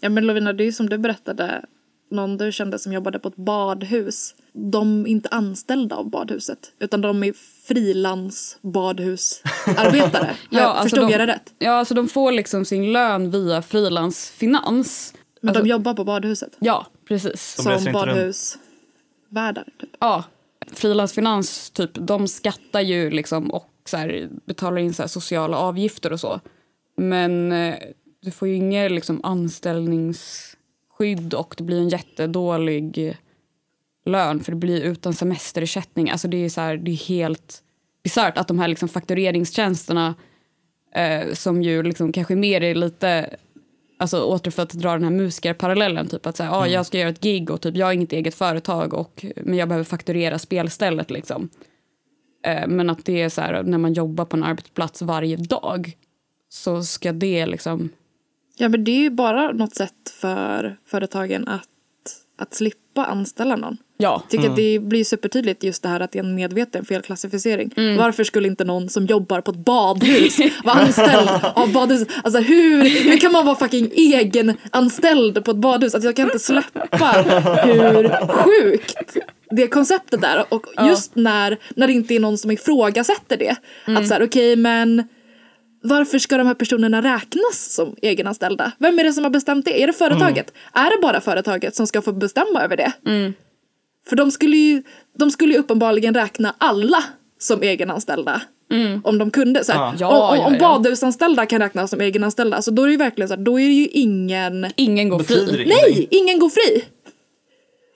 Ja men Lovina, det är ju som du berättade, någon du kände som jobbade på ett badhus. De är inte anställda av badhuset, utan de är frilansbadhusarbetare. Ja, alltså Förstod de- jag det rätt? Ja, alltså de får liksom sin lön via frilansfinans. Men Alltså- de jobbar på badhuset. Ja, precis. De som badhusvärdar. Typ. Ja, frilansfinans, typ, de skattar ju liksom och så här, betalar in så här, sociala avgifter och så. Men eh, du får ju inget liksom, anställningsskydd och det blir en jättedålig eh, lön för det blir utan semesterersättning. Alltså det är så här, det är helt bisarrt att de här liksom, faktureringstjänsterna eh, som ju liksom kanske mer är lite Alltså åter för att dra den här musikerparallellen, typ att säga, ah, jag ska göra ett gig och typ jag har inget eget företag och, men jag behöver fakturera spelstället liksom. Eh, men att det är så här, när man jobbar på en arbetsplats varje dag så ska det liksom, Ja men det är ju bara något sätt för företagen att att slippa anställa någon. Ja. Jag tycker att det blir supertydligt just det här att det är en medveten felklassificering. Varför skulle inte någon som jobbar på ett badhus vara anställd av badhus? Alltså hur, hur kan man vara fucking egenanställd på ett badhus? Alltså jag kan inte släppa hur sjukt det konceptet är. Och just när, när det inte är någon som ifrågasätter det. Att så här, okej men varför ska de här personerna räknas som egenanställda? Vem är det som har bestämt det? Är det företaget? Är det bara företaget som ska få bestämma över det? För de skulle ju, de skulle ju uppenbarligen räkna alla som egenanställda. Om de kunde. Så här, Ja. Ja, om, om, ja, om ja. badhusanställda kan räknas som egenanställda, alltså då är det ju verkligen så här, då är det ju ingen... Ingen går fri. Nej, ingen går fri!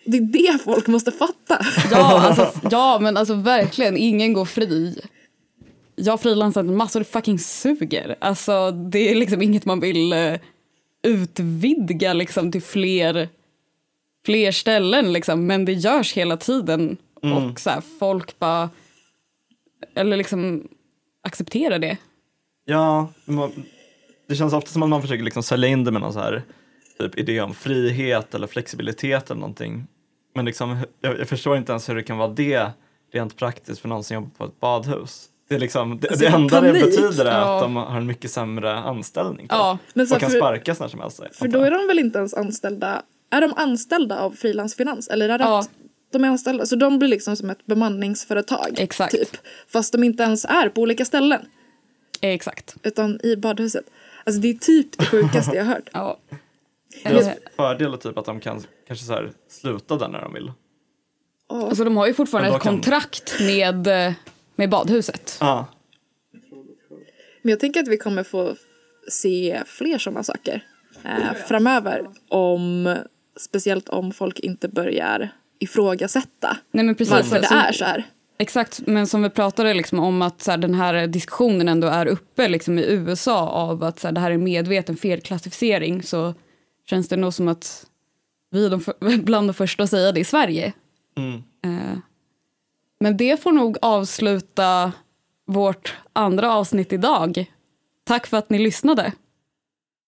Det är det folk måste fatta. Ja, alltså, ja, men alltså verkligen, ingen går fri. Jag har frilansat massor, det fucking suger. Alltså det är liksom inget man vill eh, utvidga liksom till fler, fler ställen liksom. Men det görs hela tiden. Och så här, folk bara, eller liksom accepterar det. Ja, det känns ofta som att man försöker liksom sälja in det med någon så här typ idé om frihet eller flexibilitet eller någonting. Men liksom, jag, jag förstår inte ens hur det kan vara det rent praktiskt för någon som jobbar på ett badhus. Det, är liksom, det, Alltså, det enda det panik. betyder är Ja. att de har en mycket sämre anställning. Ja, Men så och kan för- sparkas när som helst. För då är de väl inte ens anställda, är de anställda av frilansfinans? Eller är det Ja. att de är anställda? Så de blir liksom som ett bemanningsföretag. Exakt. Typ. Fast de inte ens är på olika ställen. exakt. Utan i badhuset. Alltså det är typ det sjukaste jag har hört. Ja. Deras fördel är typ att de kan kanske så här sluta där när de vill. Alltså de har ju fortfarande ett kan- kontrakt med, eh, med badhuset. Ja, Men jag tänker att vi kommer få se fler sådana saker eh, framöver. Om, speciellt om folk inte börjar ifrågasätta Nej men precis. varför det Alltså, är så här. Exakt, men som vi pratade liksom om att så här, den här diskussionen ändå är uppe liksom, i USA av att så här, det här är medveten felklassificering så känns det nog som att vi är de för, bland de första att säga det i Sverige. mm. Eh, men det får nog avsluta vårt andra avsnitt idag. Tack för att ni lyssnade.